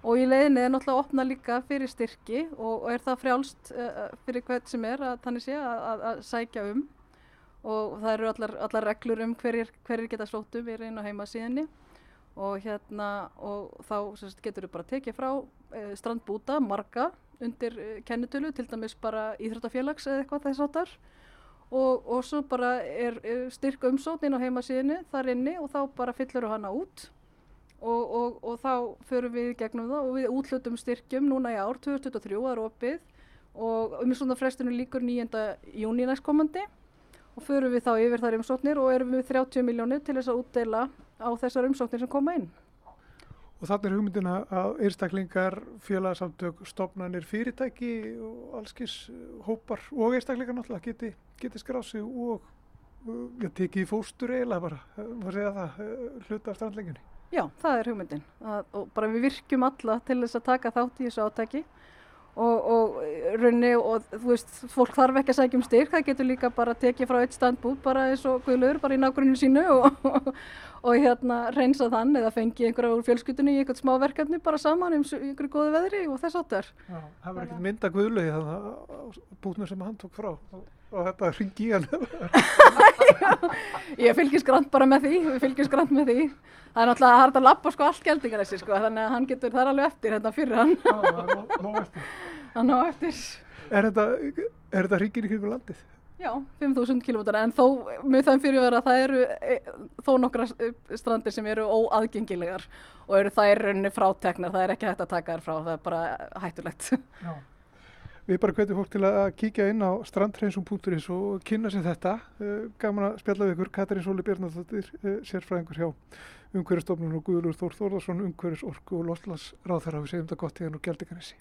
og í leiðinni er náttúrulega að opna líka fyrir styrki og, og er það frjálst uh, fyrir hvert sem er að þannig sé að, að, að sækja um. Og það eru allar, allar reglur um hverjir, hverjir geta slótt um í reynu heimasíðinni og hérna og þá sérst, getur við bara tekið frá uh, strandbúta, marga undir uh, kennitölu, til dæmis bara íþróttafélags eða eitthvað þess áttar og, og svo bara er styrk umsókn inn á heimasíðinni þar inni og þá bara fyllur hana út og, og, og þá förum við gegnum það og við útlutum styrkjum núna í ár 2023 er opið og um svona frestunum líkur 9. júni næstkomandi og förum við þá yfir þar umsóknir og erum við 30 miljónir til þess að útdeila á þessar umsóknir sem koma inn. Og þannig er hugmyndina að einstaklingar, félagsamtök, stopnarnir, fyrirtæki og allskis hópar og einstaklingar náttúrulega geti, geti skráð sig og ja, tekið fóstur eiginlega bara, maður segja það, hluta af strandlengjunni. Já, það er hugmyndin. Að, og bara við virkjum alla til þess að taka þátt í þessu átæki og, og raunni og þú veist, fólk þarf ekki að sækja um styrk, það getur líka bara tekið frá eitt standbúð bara eins og guðlur bara í nágruninu sínu og, <laughs> og, og hérna reynsa þann eða fengi einhverja úr fjölskytunni í einhvert smá verkefni bara saman um einhverju góðu veðri og þess áttar. Já, það var ekkert mynda guðlu í það búinu sem hann tók frá og þetta ringi í hann. <laughs> Ég fylgis grann bara með því við fylgjum grann með því. Það er náttúrulega hægt að lappa sko allt geldingar þessi sko þannig að hann getur þar alveg eftir hérna fyrir hann. Hann ná eftir. Er þetta, þetta ringin í kringu landið? Já, 5.000 km en þó með þann fyrirvara það eru e, þó nokkra strandir sem eru óaðgengilegar og eru í rauninni fráteknar, það er ekki hægt að taka þær frá, það er bara hættulegt. Já Við bara hvetjum fólk til að kíkja inn á strandreinsum.is og kynna sér þetta. Eh, gaman að spjalla við ykkur, Katrín Sóli Bjarnadóttir, eh, sérfræðingur hjá Ungverðistofnun og Guðlur Þór Þórðarsson, Ungverðis orku og loslas ráðherra. Við segjum þetta gott í hann og gældeganissi.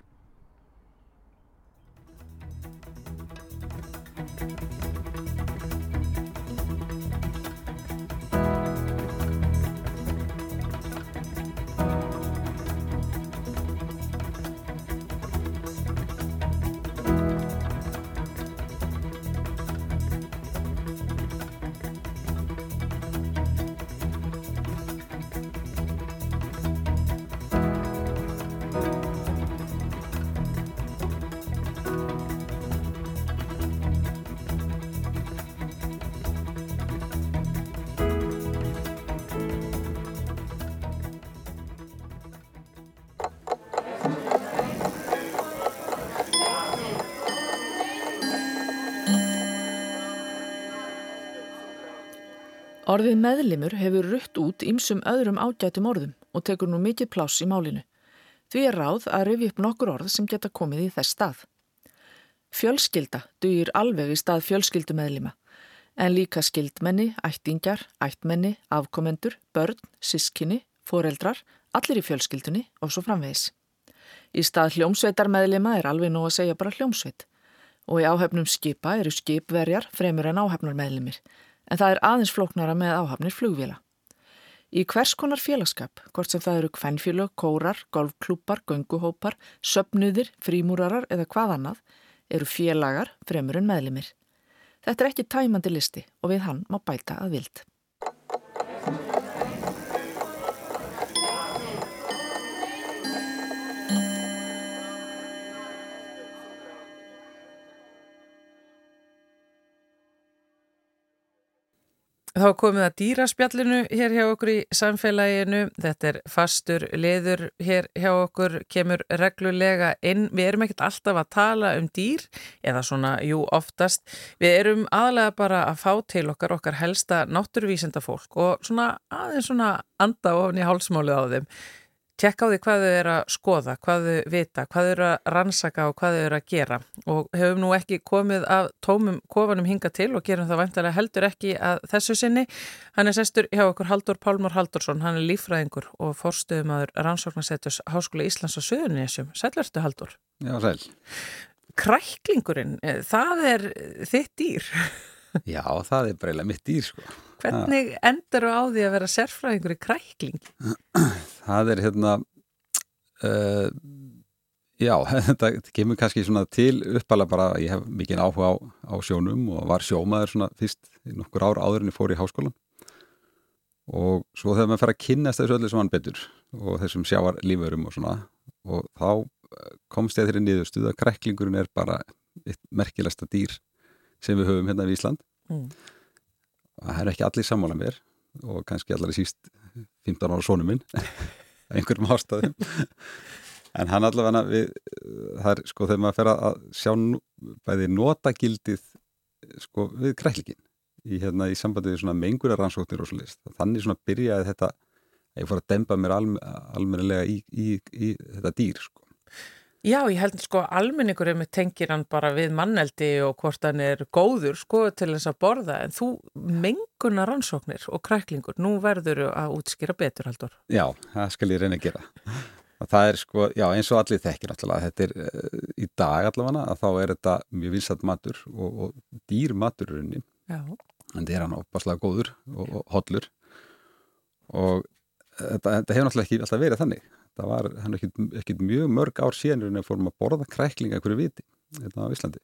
Orðið meðlimur hefur rutt út ýmsum öðrum ágætum orðum og tekur nú mikið pláss í málinu. Því er ráð að rifja upp nokkur orð sem geta komið í þess stað. Fjölskylda dugir alveg í stað fjölskyldumeðlima, en líka skildmenni, ættingjar, ættmenni, afkomendur, börn, sískinni, foreldrar, allir í fjölskyldunni og svo framvegis. Í stað hljómsveitarmeðlima er alveg nú að segja bara hljómsveit og í áhefnum skipa eru skipverjar fremur en áhefnarmeðlimir en það er aðeins flóknara með áhafnir flugvila. Í hvers konar félagskap, hvort sem það eru kvennfélög, kórar, golfklúpar, gönguhópar, söpnuðir, frímúrarar eða hvað annað, eru félagar fremur en meðlimir. Þetta er ekki tæmandi listi og við hann má bæta að vild. Þá komið að dýraspjallinu hér hjá okkur í samfélaginu. Þetta er fastur liður hér hjá okkur, kemur reglulega inn. Við erum ekkert alltaf að tala um dýr, eða svona, jú, oftast. Við erum aðlega bara að fá til okkar okkar helsta náttúruvísenda fólk og svona aðeins svona anda ofn í hálsmálið á þeim tjekka á því hvað þau eru að skoða, hvað þau vita, hvað þau eru að rannsaka og hvað þau eru að gera og hefum nú ekki komið af tómum kofanum hinga til og gerum það vantilega heldur ekki að þessu sinni. Hann er sestur hjá okkur Haldur Pálmar Haldursson, hann er lífræðingur og forstuðumadur rannsóknarsettus Háskóla Íslands og Suðunisjum. Sælverstu Haldur? Já, sæl. Kræklingurinn, eh, það er þitt dýr. <laughs> Já, það er breyla mitt dýr sko. Hvernig endur á því að vera sérfræðingur í krækling? Það er hérna uh, já, <laughs> þetta kemur kannski svona til uppala bara, ég hef mikið áhuga á, á sjónum og var sjómaður svona fyrst nokkur ár áður en ég fór í háskólan og svo þegar maður fer að kynast þessu öllu sem hann betur og þessum sjáar líförum og svona og þá eh, komst ég þeirri niðurstuð að kræklingurinn er bara eitt merkilegsta dýr sem við höfum hérna í Ísland mm. Það er ekki allir sammála mér og kannski allar í síst 15 ára sónum minn <laughs> einhverjum ástæðum. En hann allavega við, það er sko þegar maður fer að sjá bæði notagildið sko við kræklingin í, hérna, í sambandi við svona mengurar rannsóknir og svo list þannig svona byrjaði þetta ég fór að dempa mér almennilega í, í, í þetta dýr sko Já, ég held sko almenningur um tengir hann bara við manneldi og hvort hann er góður sko til þess að borða. En þú menguna rannsóknir og kræklingur, nú verður að útskýra betur haldur. Já, það skal ég reyna að gera. Og það er sko, já eins og allir þekkir alltaf, þetta er uh, í dag allavega að þá er þetta mjög vinsat matur og, og dýr matururinn, en þetta er hann opaslega góður og, og hollur. Og þetta, þetta hefur náttúrulega ekki alltaf verið þannig það var ekkert mjög mörg ár síðan en við fórum að borða kræklinga hverju viti hérna á Íslandi.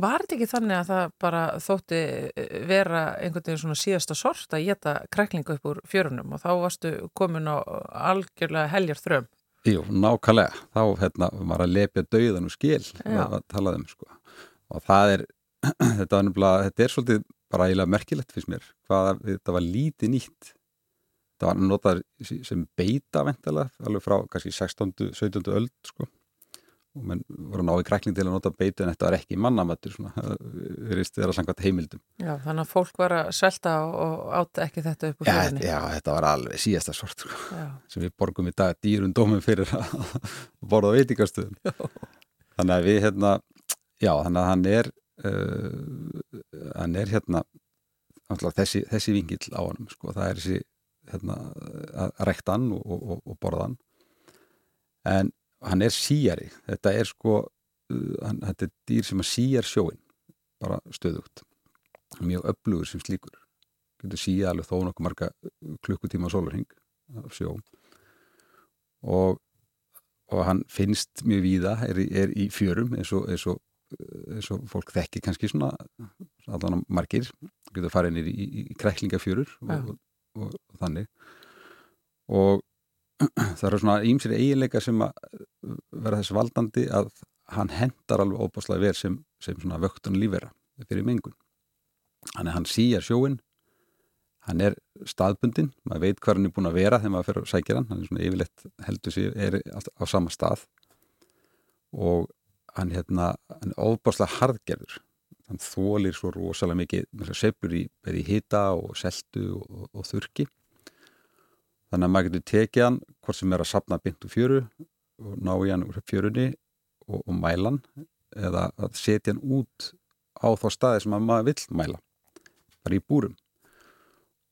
Var þetta ekki þannig að það bara þótti eh, vera einhvern veginn svona síðasta sort að geta kræklinga upp úr fjörunum og þá varstu komin á algjörlega heljar þröm? Jú, nákvæmlega. Þá hérna, var að lepja dauðan og skil að tala um sko. Og það er, <clears throat> þetta, var þetta er svolítið bara eiginlega merkilegt fyrst mér hvað þetta var lítið nýtt það var notað sem beita ventilega, alveg frá kannski 16. 17. öld sko. Og menn voru náðu krækling til að nota beitu en þetta var ekki mannamöttur við erum þeirra samkvæmt heimildum. Já, þannig að fólk var að svelta og átta ekki þetta upp úr fjöðinni já, já, þetta var alveg síðasta sort sko, sem við borgum í dag dýrun dómum fyrir að borða veitingarstöðum þannig að við hérna já, þannig að hann er uh, hann er hérna þessi, þessi vingill á hann sko, það er þessi hérna, að rekta hann og, og, og borða hann. En hann er síjari þetta er sko uh, hann, þetta er dýr sem að síjar sjóin bara stöðugt. Mjög öflugur sem slíkur. Getur síja alveg þó nokkuð marga klukkutíma sólurhing af sjó. Og, og hann finnst mjög víða, er, er í fjörum eins og, eins og eins og fólk þekki kannski svona allan margir, getur farið nýri í, í, í kræklingafjörur og, og, þannig. Og <clears throat> það eru svona ímsir eiginleika sem að vera þess valdandi að hann hendar alveg óbáslega verð sem, sem svona vöktun lífera fyrir mengun. Hann, hann síjar sjóin hann er staðbundin maður veit hvað hann er búin að vera þegar maður fer að sækja hann hann er svona yfirleitt heldur sig er á sama stað. Og hann, hérna, hann er óbáslega hardgerður hann þólir svo rosalega mikið seppur í, í hita og seltu og, og þurki þannig að maður getur tekið hann hvort sem er að sapna bindu fjöru og ná í hann úr fjörunni og, og mæla hann eða að setja hann út á þá staði sem maður vill mæla bara í búrum.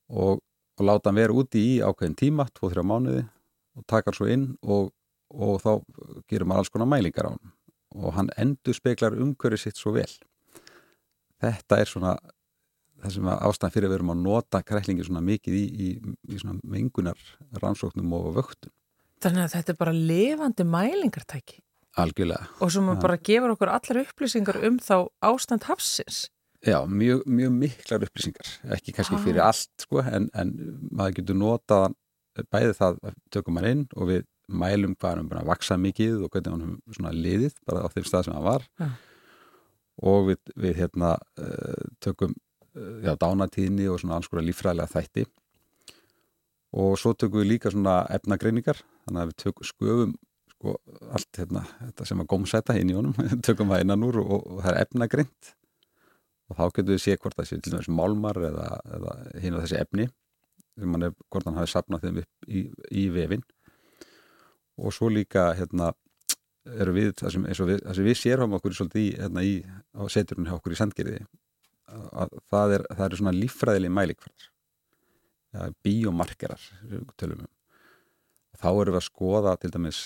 Og, og láta hann vera úti í ákveðin tíma 2-3 mánuði og taka hann svo inn og, og þá gerir maður alls konar mælingar á hann og hann endur speklar umhverju sitt svo vel þetta er svona það sem ástæðan fyrir að við erum að nota kræklingi svona mikið í, í, í svona mengunar rannsóknum og vöktun. Þannig að þetta er bara levandi mælingartæki. Algjörlega. Og sem ja. bara gefur okkur allar upplýsingar um þá ástand hafsins. Já, mjög, mjög miklar upplýsingar. Ekki kannski ah. fyrir allt sko, en, en maður getur notað bæði það að tökum maður inn og við mælum hvað hann er að vaksa mikið og hvernig hann er svona liðið bara á þeim stað sem hann var. Ja og við, við hérna uh, tökum já, dánatíðni og svona alls konar líffræðilega þætti. Og svo tökum við líka svona efnagreiningar þannig að við tökum sköfum sko allt hérna, þetta sem að gómsæta inn í honum, <laughs> tökum það innan úr og, og það er efnagreint. Og þá getum við sé hvort það sé til dæmis málmar eða, eða hinn á þessi efni er, hvort hann hafi sapnað þeim upp í, í vefin og svo líka hérna eru við, það sem, við, það sem við sérum okkur svolítið í, hérna í á seturinn hjá okkur í Sandgerði að það er, það eru svona líffræðileg mælikvarðar. Ja, bíomarkerar tölum um. Þá eru við að skoða til dæmis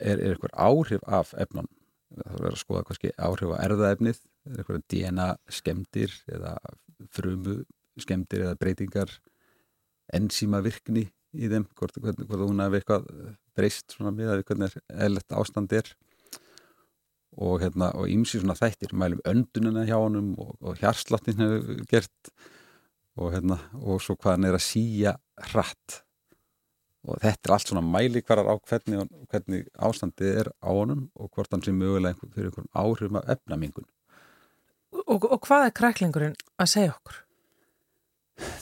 er, er eitthvað áhrif af efnan þá eru við að skoða kannski áhrif af erðaefnið er eitthvað DNA skemdir eða frumu skemdir eða breytingar enzíma virkni í þeim hvort, hvort, hvort hún hefur eitthvað breyst svona með að við hvernig eðlert ástand er. Og hérna og ímsi svona þættir, mælum öndunina hjá honum og, og hjarslattin hefur gert. Og hérna og svo hvað hann er að síja hratt. Og þetta er allt svona mælikvarar á hvernig, hvernig ástandið er á honum og hvort hann sé mögulega fyrir einhverjum áhrifum af efnamingun. Og, og hvað er kræklingurinn að segja okkur?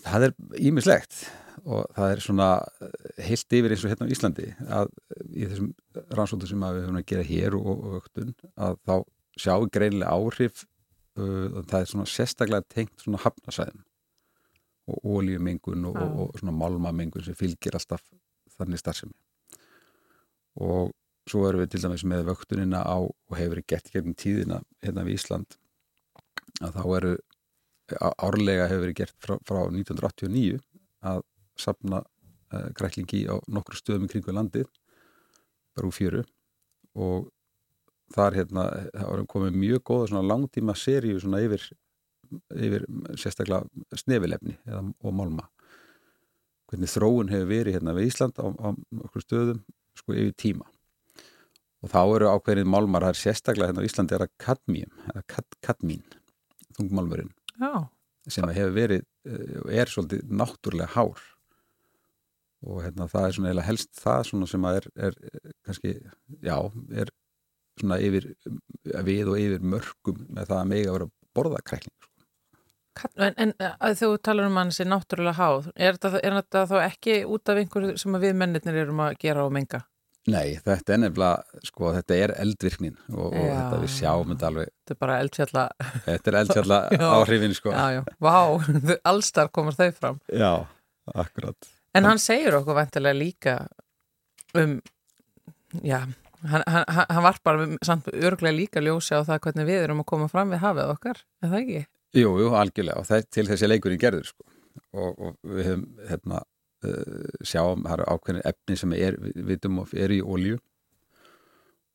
Það er ímislegt og það er svona eh, heilt yfir eins og hérna á Íslandi að í þessum rannsóttum sem við höfum að gera hér og, og öktun að þá sjáum greinlega áhrif uh, það er svona sérstaklega tengt svona hafnasæðum og ólíumengun og, og, og svona málmamengun sem fylgir alltaf þannig starfsemi. Og svo erum við til dæmis með vöktunina á og hefur verið gett gegnum tíðina hérna við Ísland að þá eru árlega hefur verið gert frá, frá 1989 að sapna uh, græklingi á nokkru stöðum í kringu landið bara úr fjöru. Og þar hérna það komið mjög góða svona langtíma seríu svona yfir, yfir sérstaklega snefilefni eða, og málma. Hvernig þróun hefur verið hérna við Ísland á, á nokkru stöðum sko yfir tíma. Og þá eru ákveðin málmar, það er sérstaklega hérna á Íslandi er að kadmíum, eða kad, kadmín þungmálmurinn. Sem hefur verið, eh, er svolítið náttúrulega hár og hérna, það er svona eða helst það sem er, er kannski, já, er svona yfir, við og yfir mörgum með það að mega vera borðakrækling sko. En, en að þú talar um hann sem náttúrulega háð, er þetta, er þá ekki út af einhverju sem við mennirnir erum að gera og menga? Nei, þetta er nefnilega, sko, þetta er eldvirknin og, og þetta við sjáum þetta alveg. Þetta er bara eldfjalla. Þetta er eldfjalla áhrifin, <laughs> sko. Já, já, vá, <laughs> allstar komur þau fram. Já, akkurat. En hann segir okkur vantilega líka um, já, hann, hann, hann var bara samt örglega líka ljósi á það hvernig við erum að koma fram við hafið okkar, er það ekki? Jú, jú, algjörlega og það er til þessi leikurinn gerður sko og, og við hefum hérna uh, sjáum, það eru ákveðin efni sem er, við vitum of er í ólíu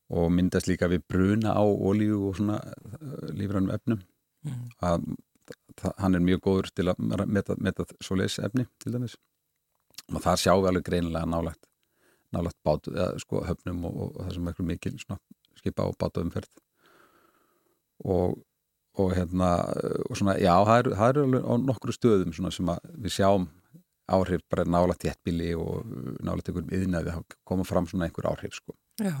og myndast líka við bruna á ólíu og svona uh, lífrænum efnum mm. að hann er mjög góður til að meta, meta svoleiðs efni til dæmis og þar sjáum við alveg greinilega nálagt nálagt bátu, eða sko höfnum og, og það sem er mikil svona, skipa og bátuumferð og, og hérna og svona, já, það eru er alveg á nokkru stöðum svona sem við sjáum áhrif bara nálagt jættbíli og nálagt einhverjum yðnaði að koma fram svona einhver áhrif sko. Já.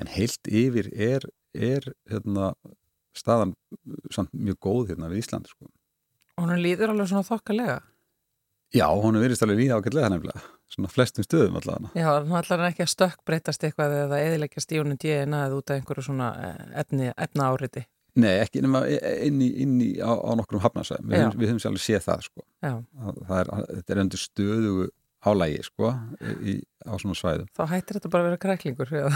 en heilt yfir er, er hérna staðan samt mjög góð hérna við Ísland sko. Og hann líður alveg svona þokkalega Já, hún er virðist alveg líða ágætlega nefnilega, svona flestum stöðum allavega. Já, hann ætlar ekki að stökk breytast eitthvað eða eðilegja stíunum DNA eða út af einhverju svona eh, efni, efna áriti. Nei, ekki nema inn í, inn í á, á nokkrum hafnarsæðum, við, við höfum sér alveg séð það sko. Já. Það er, þetta er endur stöðu álægi sko í, á svona svæðum. Þá hættir þetta bara að vera kræklingur, já.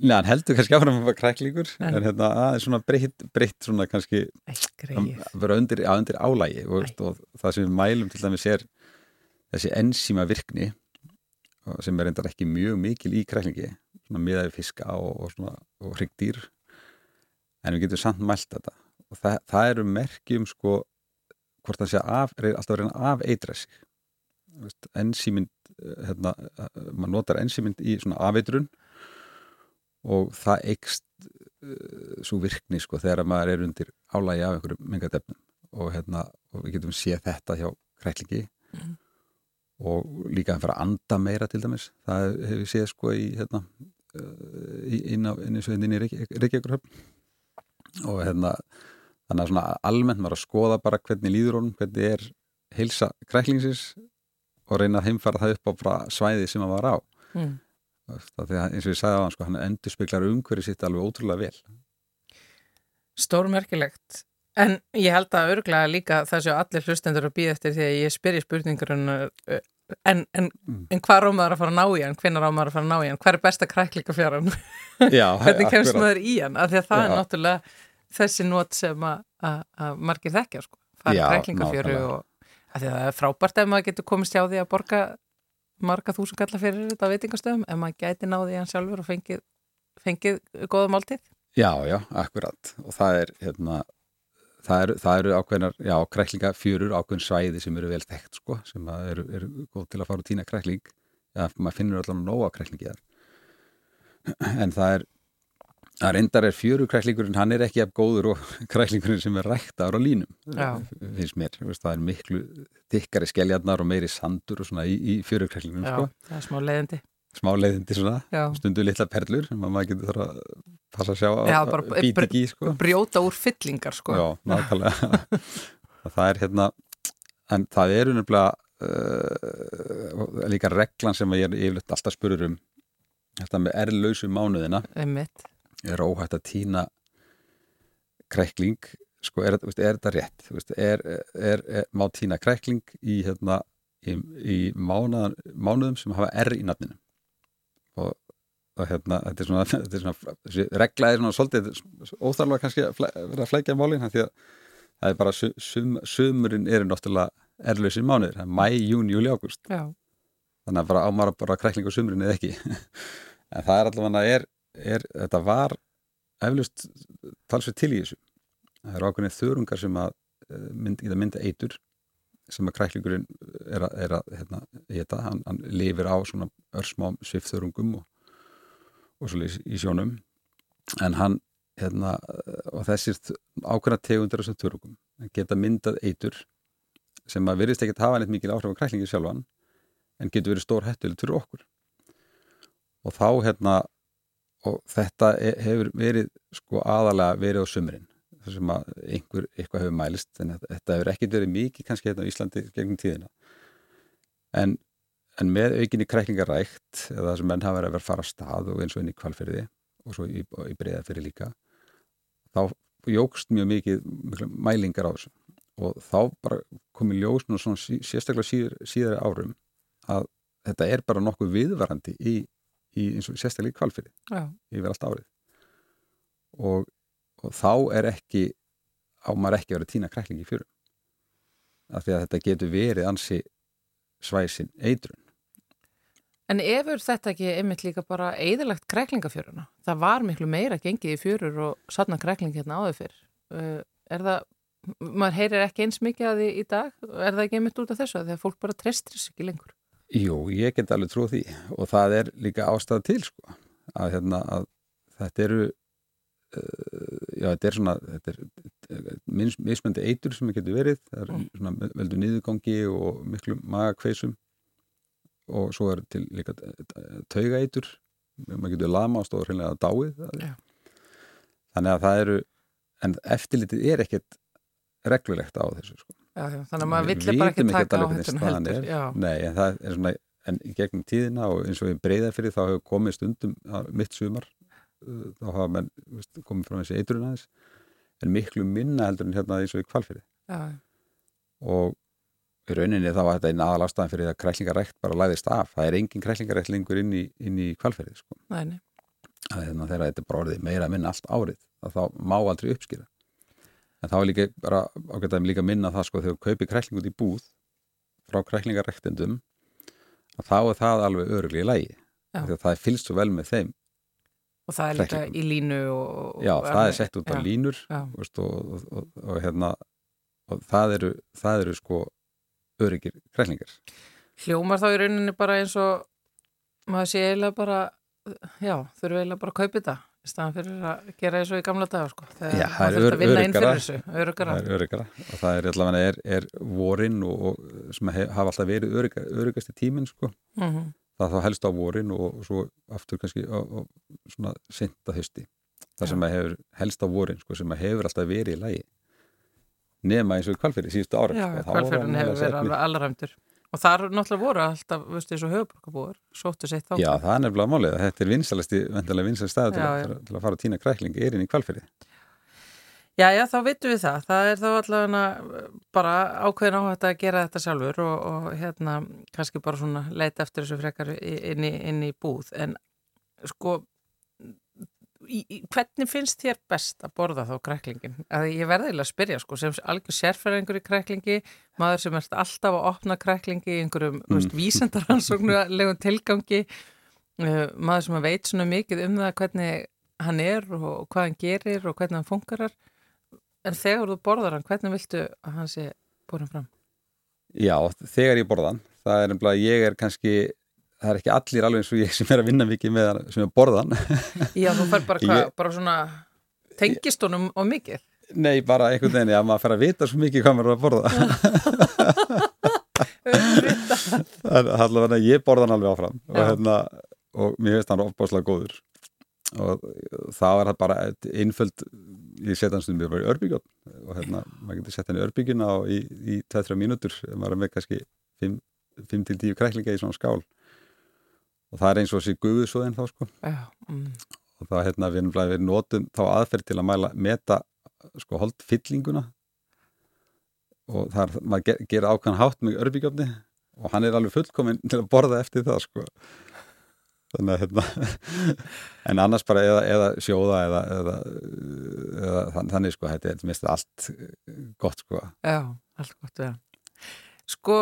Nei, hann heldur kannski áfram að vera kræklingur, en, hérna aðeins svona breytt, breytt svona kannski að vera undir, undir álægi og, og það sem við mælum til dæmis er þessi enzíma virkni sem er reyndar ekki mjög mikil í kræklingi miðaði fiska og, og, og hryggdýr en við getum samt mælt þetta. Og það, það eru merkjum sko hvort það sé af, alltaf að reyna af eitræsi enzímynd hérna, maður notar enzímynd í svona afeitrun og það eikst uh, svo virkni sko þegar maður er undir álægi af einhverjum mengadefnum og, hérna, og við getum séð þetta hjá kræklingi og líka að fara að anda meira til dæmis. Það hefur séð sko í hérna inn á inn í Reykjavíkurhöfn. Og hérna þannig að svona almennt maður að skoða bara hvernig líður honum, hvernig er heilsa kræklingsins og reyna að heimfara það upp á svæði sem hann var á. Mm. það því að eins og ég sagði á hann sko, hann endur speklar umhverju sitt alveg ótrúlega vel. Stórmerkilegt en ég held að örglega líka þessu allir hlustendur að býða eftir því að ég spyr í spurningur en, en, Mm. en hvað rámaður að fara að ná í hann? Hvenna rámaður að fara að ná í hann, hver er besta kræklíka <laughs> Já, <laughs> hvernig kemst maður í hann? Af því að það Já. er náttúrulega þessi nót sem að- margir þekkja sko, fara kræklingafjöru nákvæmlega. og af því að það er frábært ef maður getur komist hjá því að borga marga þúsund kalla fyrir þetta veitingastöðum ef maður gæti náði hann sjálfur og fengið, fengið Já, já, akkurat. Og það er hérna það eru, það eru ákveðnar, já, kræklinga fjörur ákveðin svæði sem eru vel þekkt sko, sem eru, eru góð til að fara og týna krækling já, maður finnur allan nóga kræklingi þar en það er að reyndar er fjöru kræklingurinn hann er ekki af góður og <laughs> kræklingurinn sem er ræktaður á línum Já. finnst mér, það er miklu dikkari skelljarnar og meiri sandur og svona í, í fjöru kræklingunum Já, sko. það er smá leiðindi smá leiðindi svona, Já. stundu litla perlur sem að maður getur þarf að passa að sjá Já, að bara bíti ekki sko. brjóta úr fyllingar sko. Já, <laughs> það er hérna en það eru nefnilega uh, líka reglan sem ég er yfirleitt alltaf spurur um þetta með erlausu mánuðina Einmitt. er óhætt að týna krækling sko, er, er þetta rétt er, er, er, má týna krækling í, hérna, í, í mánuðan, mánuðum sem hafa R í nafninu og, og hérna þetta er svona, <laughs> þetta er svona þessi regla er svona svolítið óþarlega kannski að flæ- vera að flækja málin því að það er bara sum, sum, sumurinn eru náttúrulega erlausir mánuður, það er mæ, jún, júli, ágúst. Já. þannig að bara ámara bara krækling á sumurinn eða ekki. <laughs> En það er allavega er, er, þetta var eflust talsveit til í þessu. Það eru ákveðin þörungar sem að eh, mynd, geta mynda eitur sem að kræklingurinn er að, er að hérna, geta, hann, hann lifir á svona örsmám sviftþörungum og, og svo í sjónum. En hann hérna, og þessir ákveðna tegundir þessum þörungum geta myndað eitur sem að virðist ekki að hafa neitt mikil áhrif á kræklingi sjálfan en getur verið stór hættuleg fyrir okkur. Og þá hérna og þetta e- hefur verið sko aðalega verið á sumrin þar sem að einhver eitthvað hefur mælist en þetta- hefur ekkert verið mikið kannski hérna á Íslandi gegnum tíðina. En, en með aukinni kræklingarækt eða það sem menn hafa verið að vera að fara að stað og eins og inn í kvalfyrði og svo í, í breyðafyrði líka þá jógst mjög mikið mælingar á þessu. Og þá bara komið ljós nú svona sérstaklega síður, síðari árum að þetta er bara nokkuð viðvarandi í, í eins og sérstaklega í kvalfyrði Já. yfir allt árið. Og, og þá er ekki á maður ekki að vera að týna kræklingi fjörum af því að þetta getur verið ansi svæsin eitrun En efur þetta ekki einmitt líka bara eðilagt kræklingafjöruna? Það var miklu meira gengið í fjörur og satna krækling hérna áður fyrr. Uh, er það, maður heyrir ekki eins mikið að því í dag, er það ekki einmitt út af þessu að því að fólk bara treystir þessu ekki lengur? Jú, ég get alveg trúið því og það er líka ástæða til sko að, hérna, að þetta eru já, þetta er svona þetta er mis, mismöndi eitur sem það getur verið, það er svona veldur niðurgangi og miklu magakveisum. Og svo er til líka tauga eitur maður getur lamast og hreinlega dáið Já. þannig að það eru en eftirlitið er ekkert reglulegt á þessu sko. Já, þannig að maður Við vill bara ekki taka á. Já, Nei, en það er svona en gegnum tíðina og eins og í breyða fyrir þá hefur komið stundum mitt sumar þá hafa menn veist, komið frá þessi eiturinn aðeins en miklu minna heldur en hérna eins og í kvalfyrir já, og í rauninni þá var þetta einn aðal ástæðan fyrir að kræklingarækt bara læðist af. Það er engin kræklingarækt lengur inn í, inn í kvalfyrir sko. næni. að hérna, þegar þetta bara orðið meira að minna allt árið þá má aldrei uppskýra en þá er líka bara ágætaðum líka minna það sko þegar kaupir krækling út í búð frá kræklingaræktendum þá er það alveg öruglega í lægi það fylgst svo vel með þeim Og það er líka í línu og... já, og það er sett út á línur veist, og, og, og, hérna og það eru, það eru sko öryggir kræklingar. Hljómar þá í rauninni bara eins og maður sé eiginlega bara, já, þurfi eiginlega bara að kaupa þetta í staðan fyrir að gera eins og í gamla daga, sko. Það er maður þurfti að vinna inn fyrir þessu, öruggara. það er öryggara og það er allavega er, er vorin og, og sem hafa alltaf verið örygga, öryggasti tíminn sko. Mhm. Það þá helst á vorin og, svo aftur kannski á, á svona senta hösti það sem að hefur helst á vorin sko, sem að hefur alltaf verið í lægi nema eins og kvalfyrir síðustu ára Já, sko. Hann hefur verið alveg allræmdur og þar náttúrulega voru alltaf, veistu, eins og höfuborgarbúar sóttu sitt þá Já, það er nefnilega málið þetta er vinsalasti, vendilega vinsalasti staði til, til, að- fara að týna krækling er inn í kvalfyrir Já, já, þá vitum við það. Það er þá allavega bara ákveðin áhætt að gera þetta sjálfur og, og hérna kannski bara svona leita eftir þessu frekar inn í, inn í búð. En sko, í, í, hvernig finnst þér best að borða þá kræklingin? Að ég verði eiginlega að spyrja sko, sem algjör sérfæringur í kræklingi, maður sem ert alltaf að opna kræklingi í einhverjum mm. vísendaransóknulegum tilgangi, uh, maður sem veit svona mikið um það hvernig hann er og hvað hann gerir og hvernig hann funkarar En þegar þú borðar hann, hvernig viltu að hann sé borin fram? Já, þegar ég borða hann. Það er nefnilega, ég er kannski það er ekki allir alveg eins og ég sem er að vinna mikið með hann sem er að borða hann. Já, þú fær bara hvað, bara svona tengist honum og mikið? Nei, bara einhvern veginn að maður fer að vita svo mikið hvað maður er að borða. Það er allavega að ég borða hann alveg áfram og, hérna, og mér finnst hann ofbáslega góður. Og þá er það bara einföld ég setja hann stundum bara í örbyggjón og hérna, maður getur sett hann í örbyggjuna og í, í 2-3 mínútur maður er með kannski 5-10 kræklinga í svona skál. Og það er eins og þessi guðusóðin þá sko. Já, mm, og það hérna við, við notum þá aðferð til að mæla, meta sko holdfyllinguna. Og það er, maður ger, gera ákvæðan hátt með örbygjöfni og hann er alveg fullkominn til að borða eftir það sko þannig að hérna <laughs> en annars bara eða, eða sjóða eða, eða, eða þann- þannig sko þetta er mest allt gott sko já, allt gott það. Sko,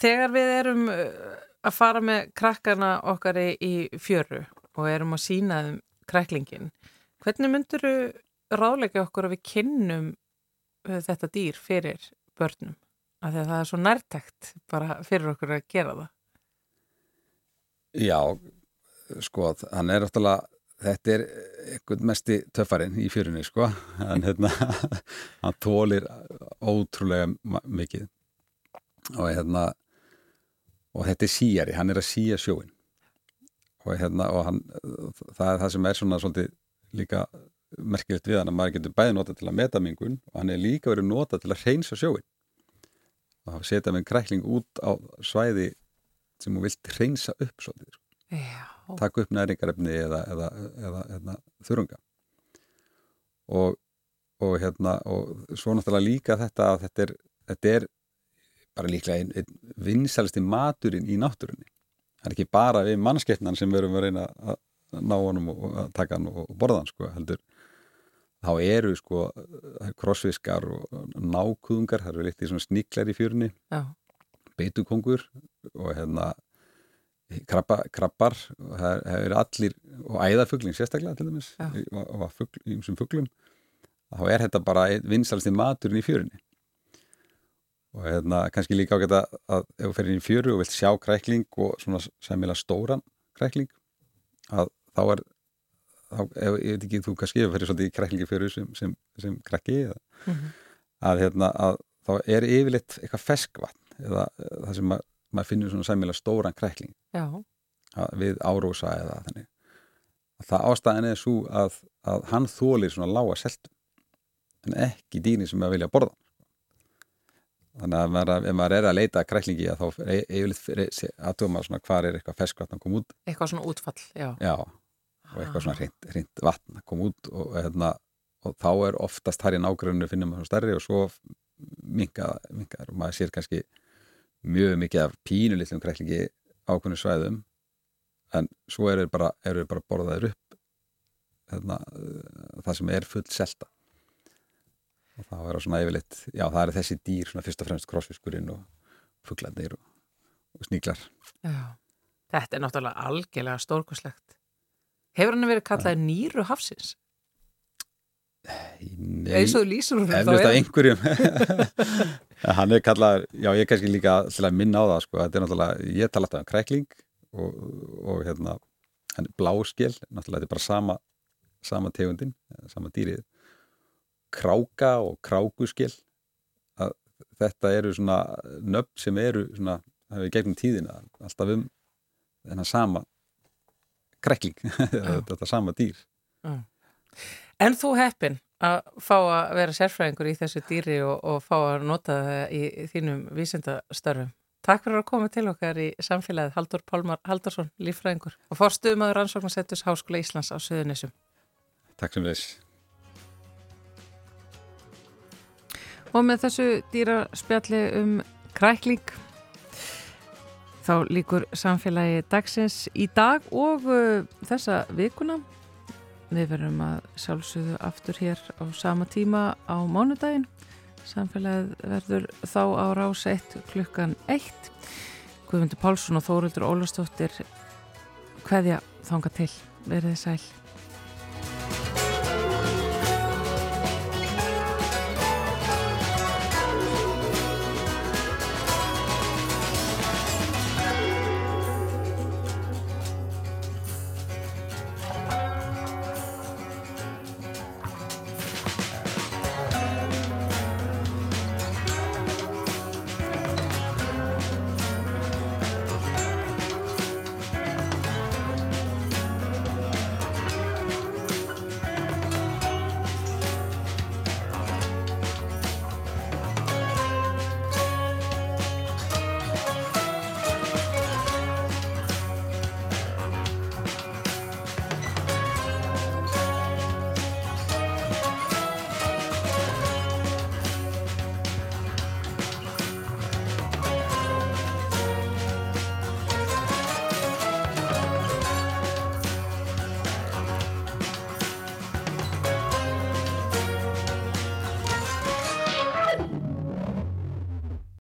þegar við erum uh, að fara með krakkana okkar í, fjöru og erum að sína þeim kræklingin, hvernig myndur ráðleika okkur að við kynnum uh, þetta dýr fyrir börnum? Af því að það er svo nærtækt bara fyrir okkur að gera það. Já, sko, hann er náttúrulega, þetta er einhvern mesti töffarinn í fjörunni, sko, en hérna, <laughs> hann tólir ótrúlega mikið. Og hérna, og þetta er síjari, hann er að síja sjóin og hérna, og hann, það er það sem er svona svolítið líka merkilegt við hann að maður getur bæði nota til að meta mingun og hann er líka verið nota til að reynsa sjóin og þá setja með krækling út á svæði sem þú vilt reynsa upp svolítið, sko. Já, taka upp næringarefni eða, eða, eða, eða þurrunga og, og hérna og svo náttúrulega líka þetta að þetta er, þetta er bara líklega einn ein vinsalisti maturinn í náttúrunni. Það er ekki bara við mannskeppnan sem verum að reyna að ná honum og að taka hann og borða hann sko heldur. Þá eru sko krossfiskar og nákuðungar það eru litið svona sníklar í fjörunni. Já, beitukongur og hérna krabba, krabbar það eru allir og æðafugling sérstaklega til dæmis Já. og, ýmsum fuglum þá er þetta bara vinsalsti maturinn í fjörunni og hérna kannski líka ágætt að, að ef þú ferir inn í fjöru og vilt sjá krækling og svona sæmilega stóran krækling að þá er þá, ef, ég veit ekki, þú kannski ferir svolítið í kræklingi fjöru sem, sem, sem krakki eða, Mhm. að hérna að þá er yfirleitt eitthvað feskvatn eða það sem ma maður finnur svona sæmilega stóran krækling. Við árósa eða þannig. Að það ástæðan er svo að, að hann þólir svona lága seltum en ekki dýni sem að vilja borða. Þannig að maður, ef maður er að leita kræklingi að þá er yfirleitt aðtöfum maður svona hvar er eitthvað feskvatn að koma út. Eitthvað svona útfall, já. já, og eitthvað svona hreint, vatn að koma út og, hérna, og þá er oftast þar í nágrunnu finnum maður stærri og svo minka og maður sér kannski mjög mikið af pínulitlum kræklingi ákveðnu svæðum en svo eru þeir bara, þeir bara borðaðir upp hérna, uh, það sem er full selta og það er svona yfirleitt já það eru þessi dýr svona fyrst og fremst krossfiskurinn og fuglarnir og, og sníklar Já, þetta er náttúrulega algjörlega stórkoslegt. Hefur hann verið kallað nýru hafsins? Eins og lýsur einhverjum. <laughs> Hann er kallað, já ég er kannski líka til að minna á það sko, þetta er náttúrulega, ég tala alltaf um krækling og, og hérna hann er bláskil, náttúrulega þetta er bara sama sama tegundin, sama dýrið. Kráka og krákuskil að þetta eru svona nöfn sem eru svona, það hefur gegnum tíðina alltaf um þennan sama krækling, <laughs> þetta sama dýr En þú heppin að fá að vera sérfræðingur í þessu dýri og, og fá að nota það í, þínum vísindastörfum. Takk fyrir að koma til okkar í samfélagið Haldur Pálmar Haldursson, lífræðingur og fórstuðum að rannsóknarsettus Háskóla Íslands á Suðunissum. Takk sem þess. Og með þessu dýraspjalli um krækling þá líkur samfélagi dagsins í dag og uh, þessa vikuna. Við verðum að sjálfsögðu aftur hér á sama tíma á mánudaginn. Samfélagið verður þá á rás 1 klukkan 1. Guðmundur Pálsson og Þórildur Ólastóttir hveðja þanga til. Verðið sæl.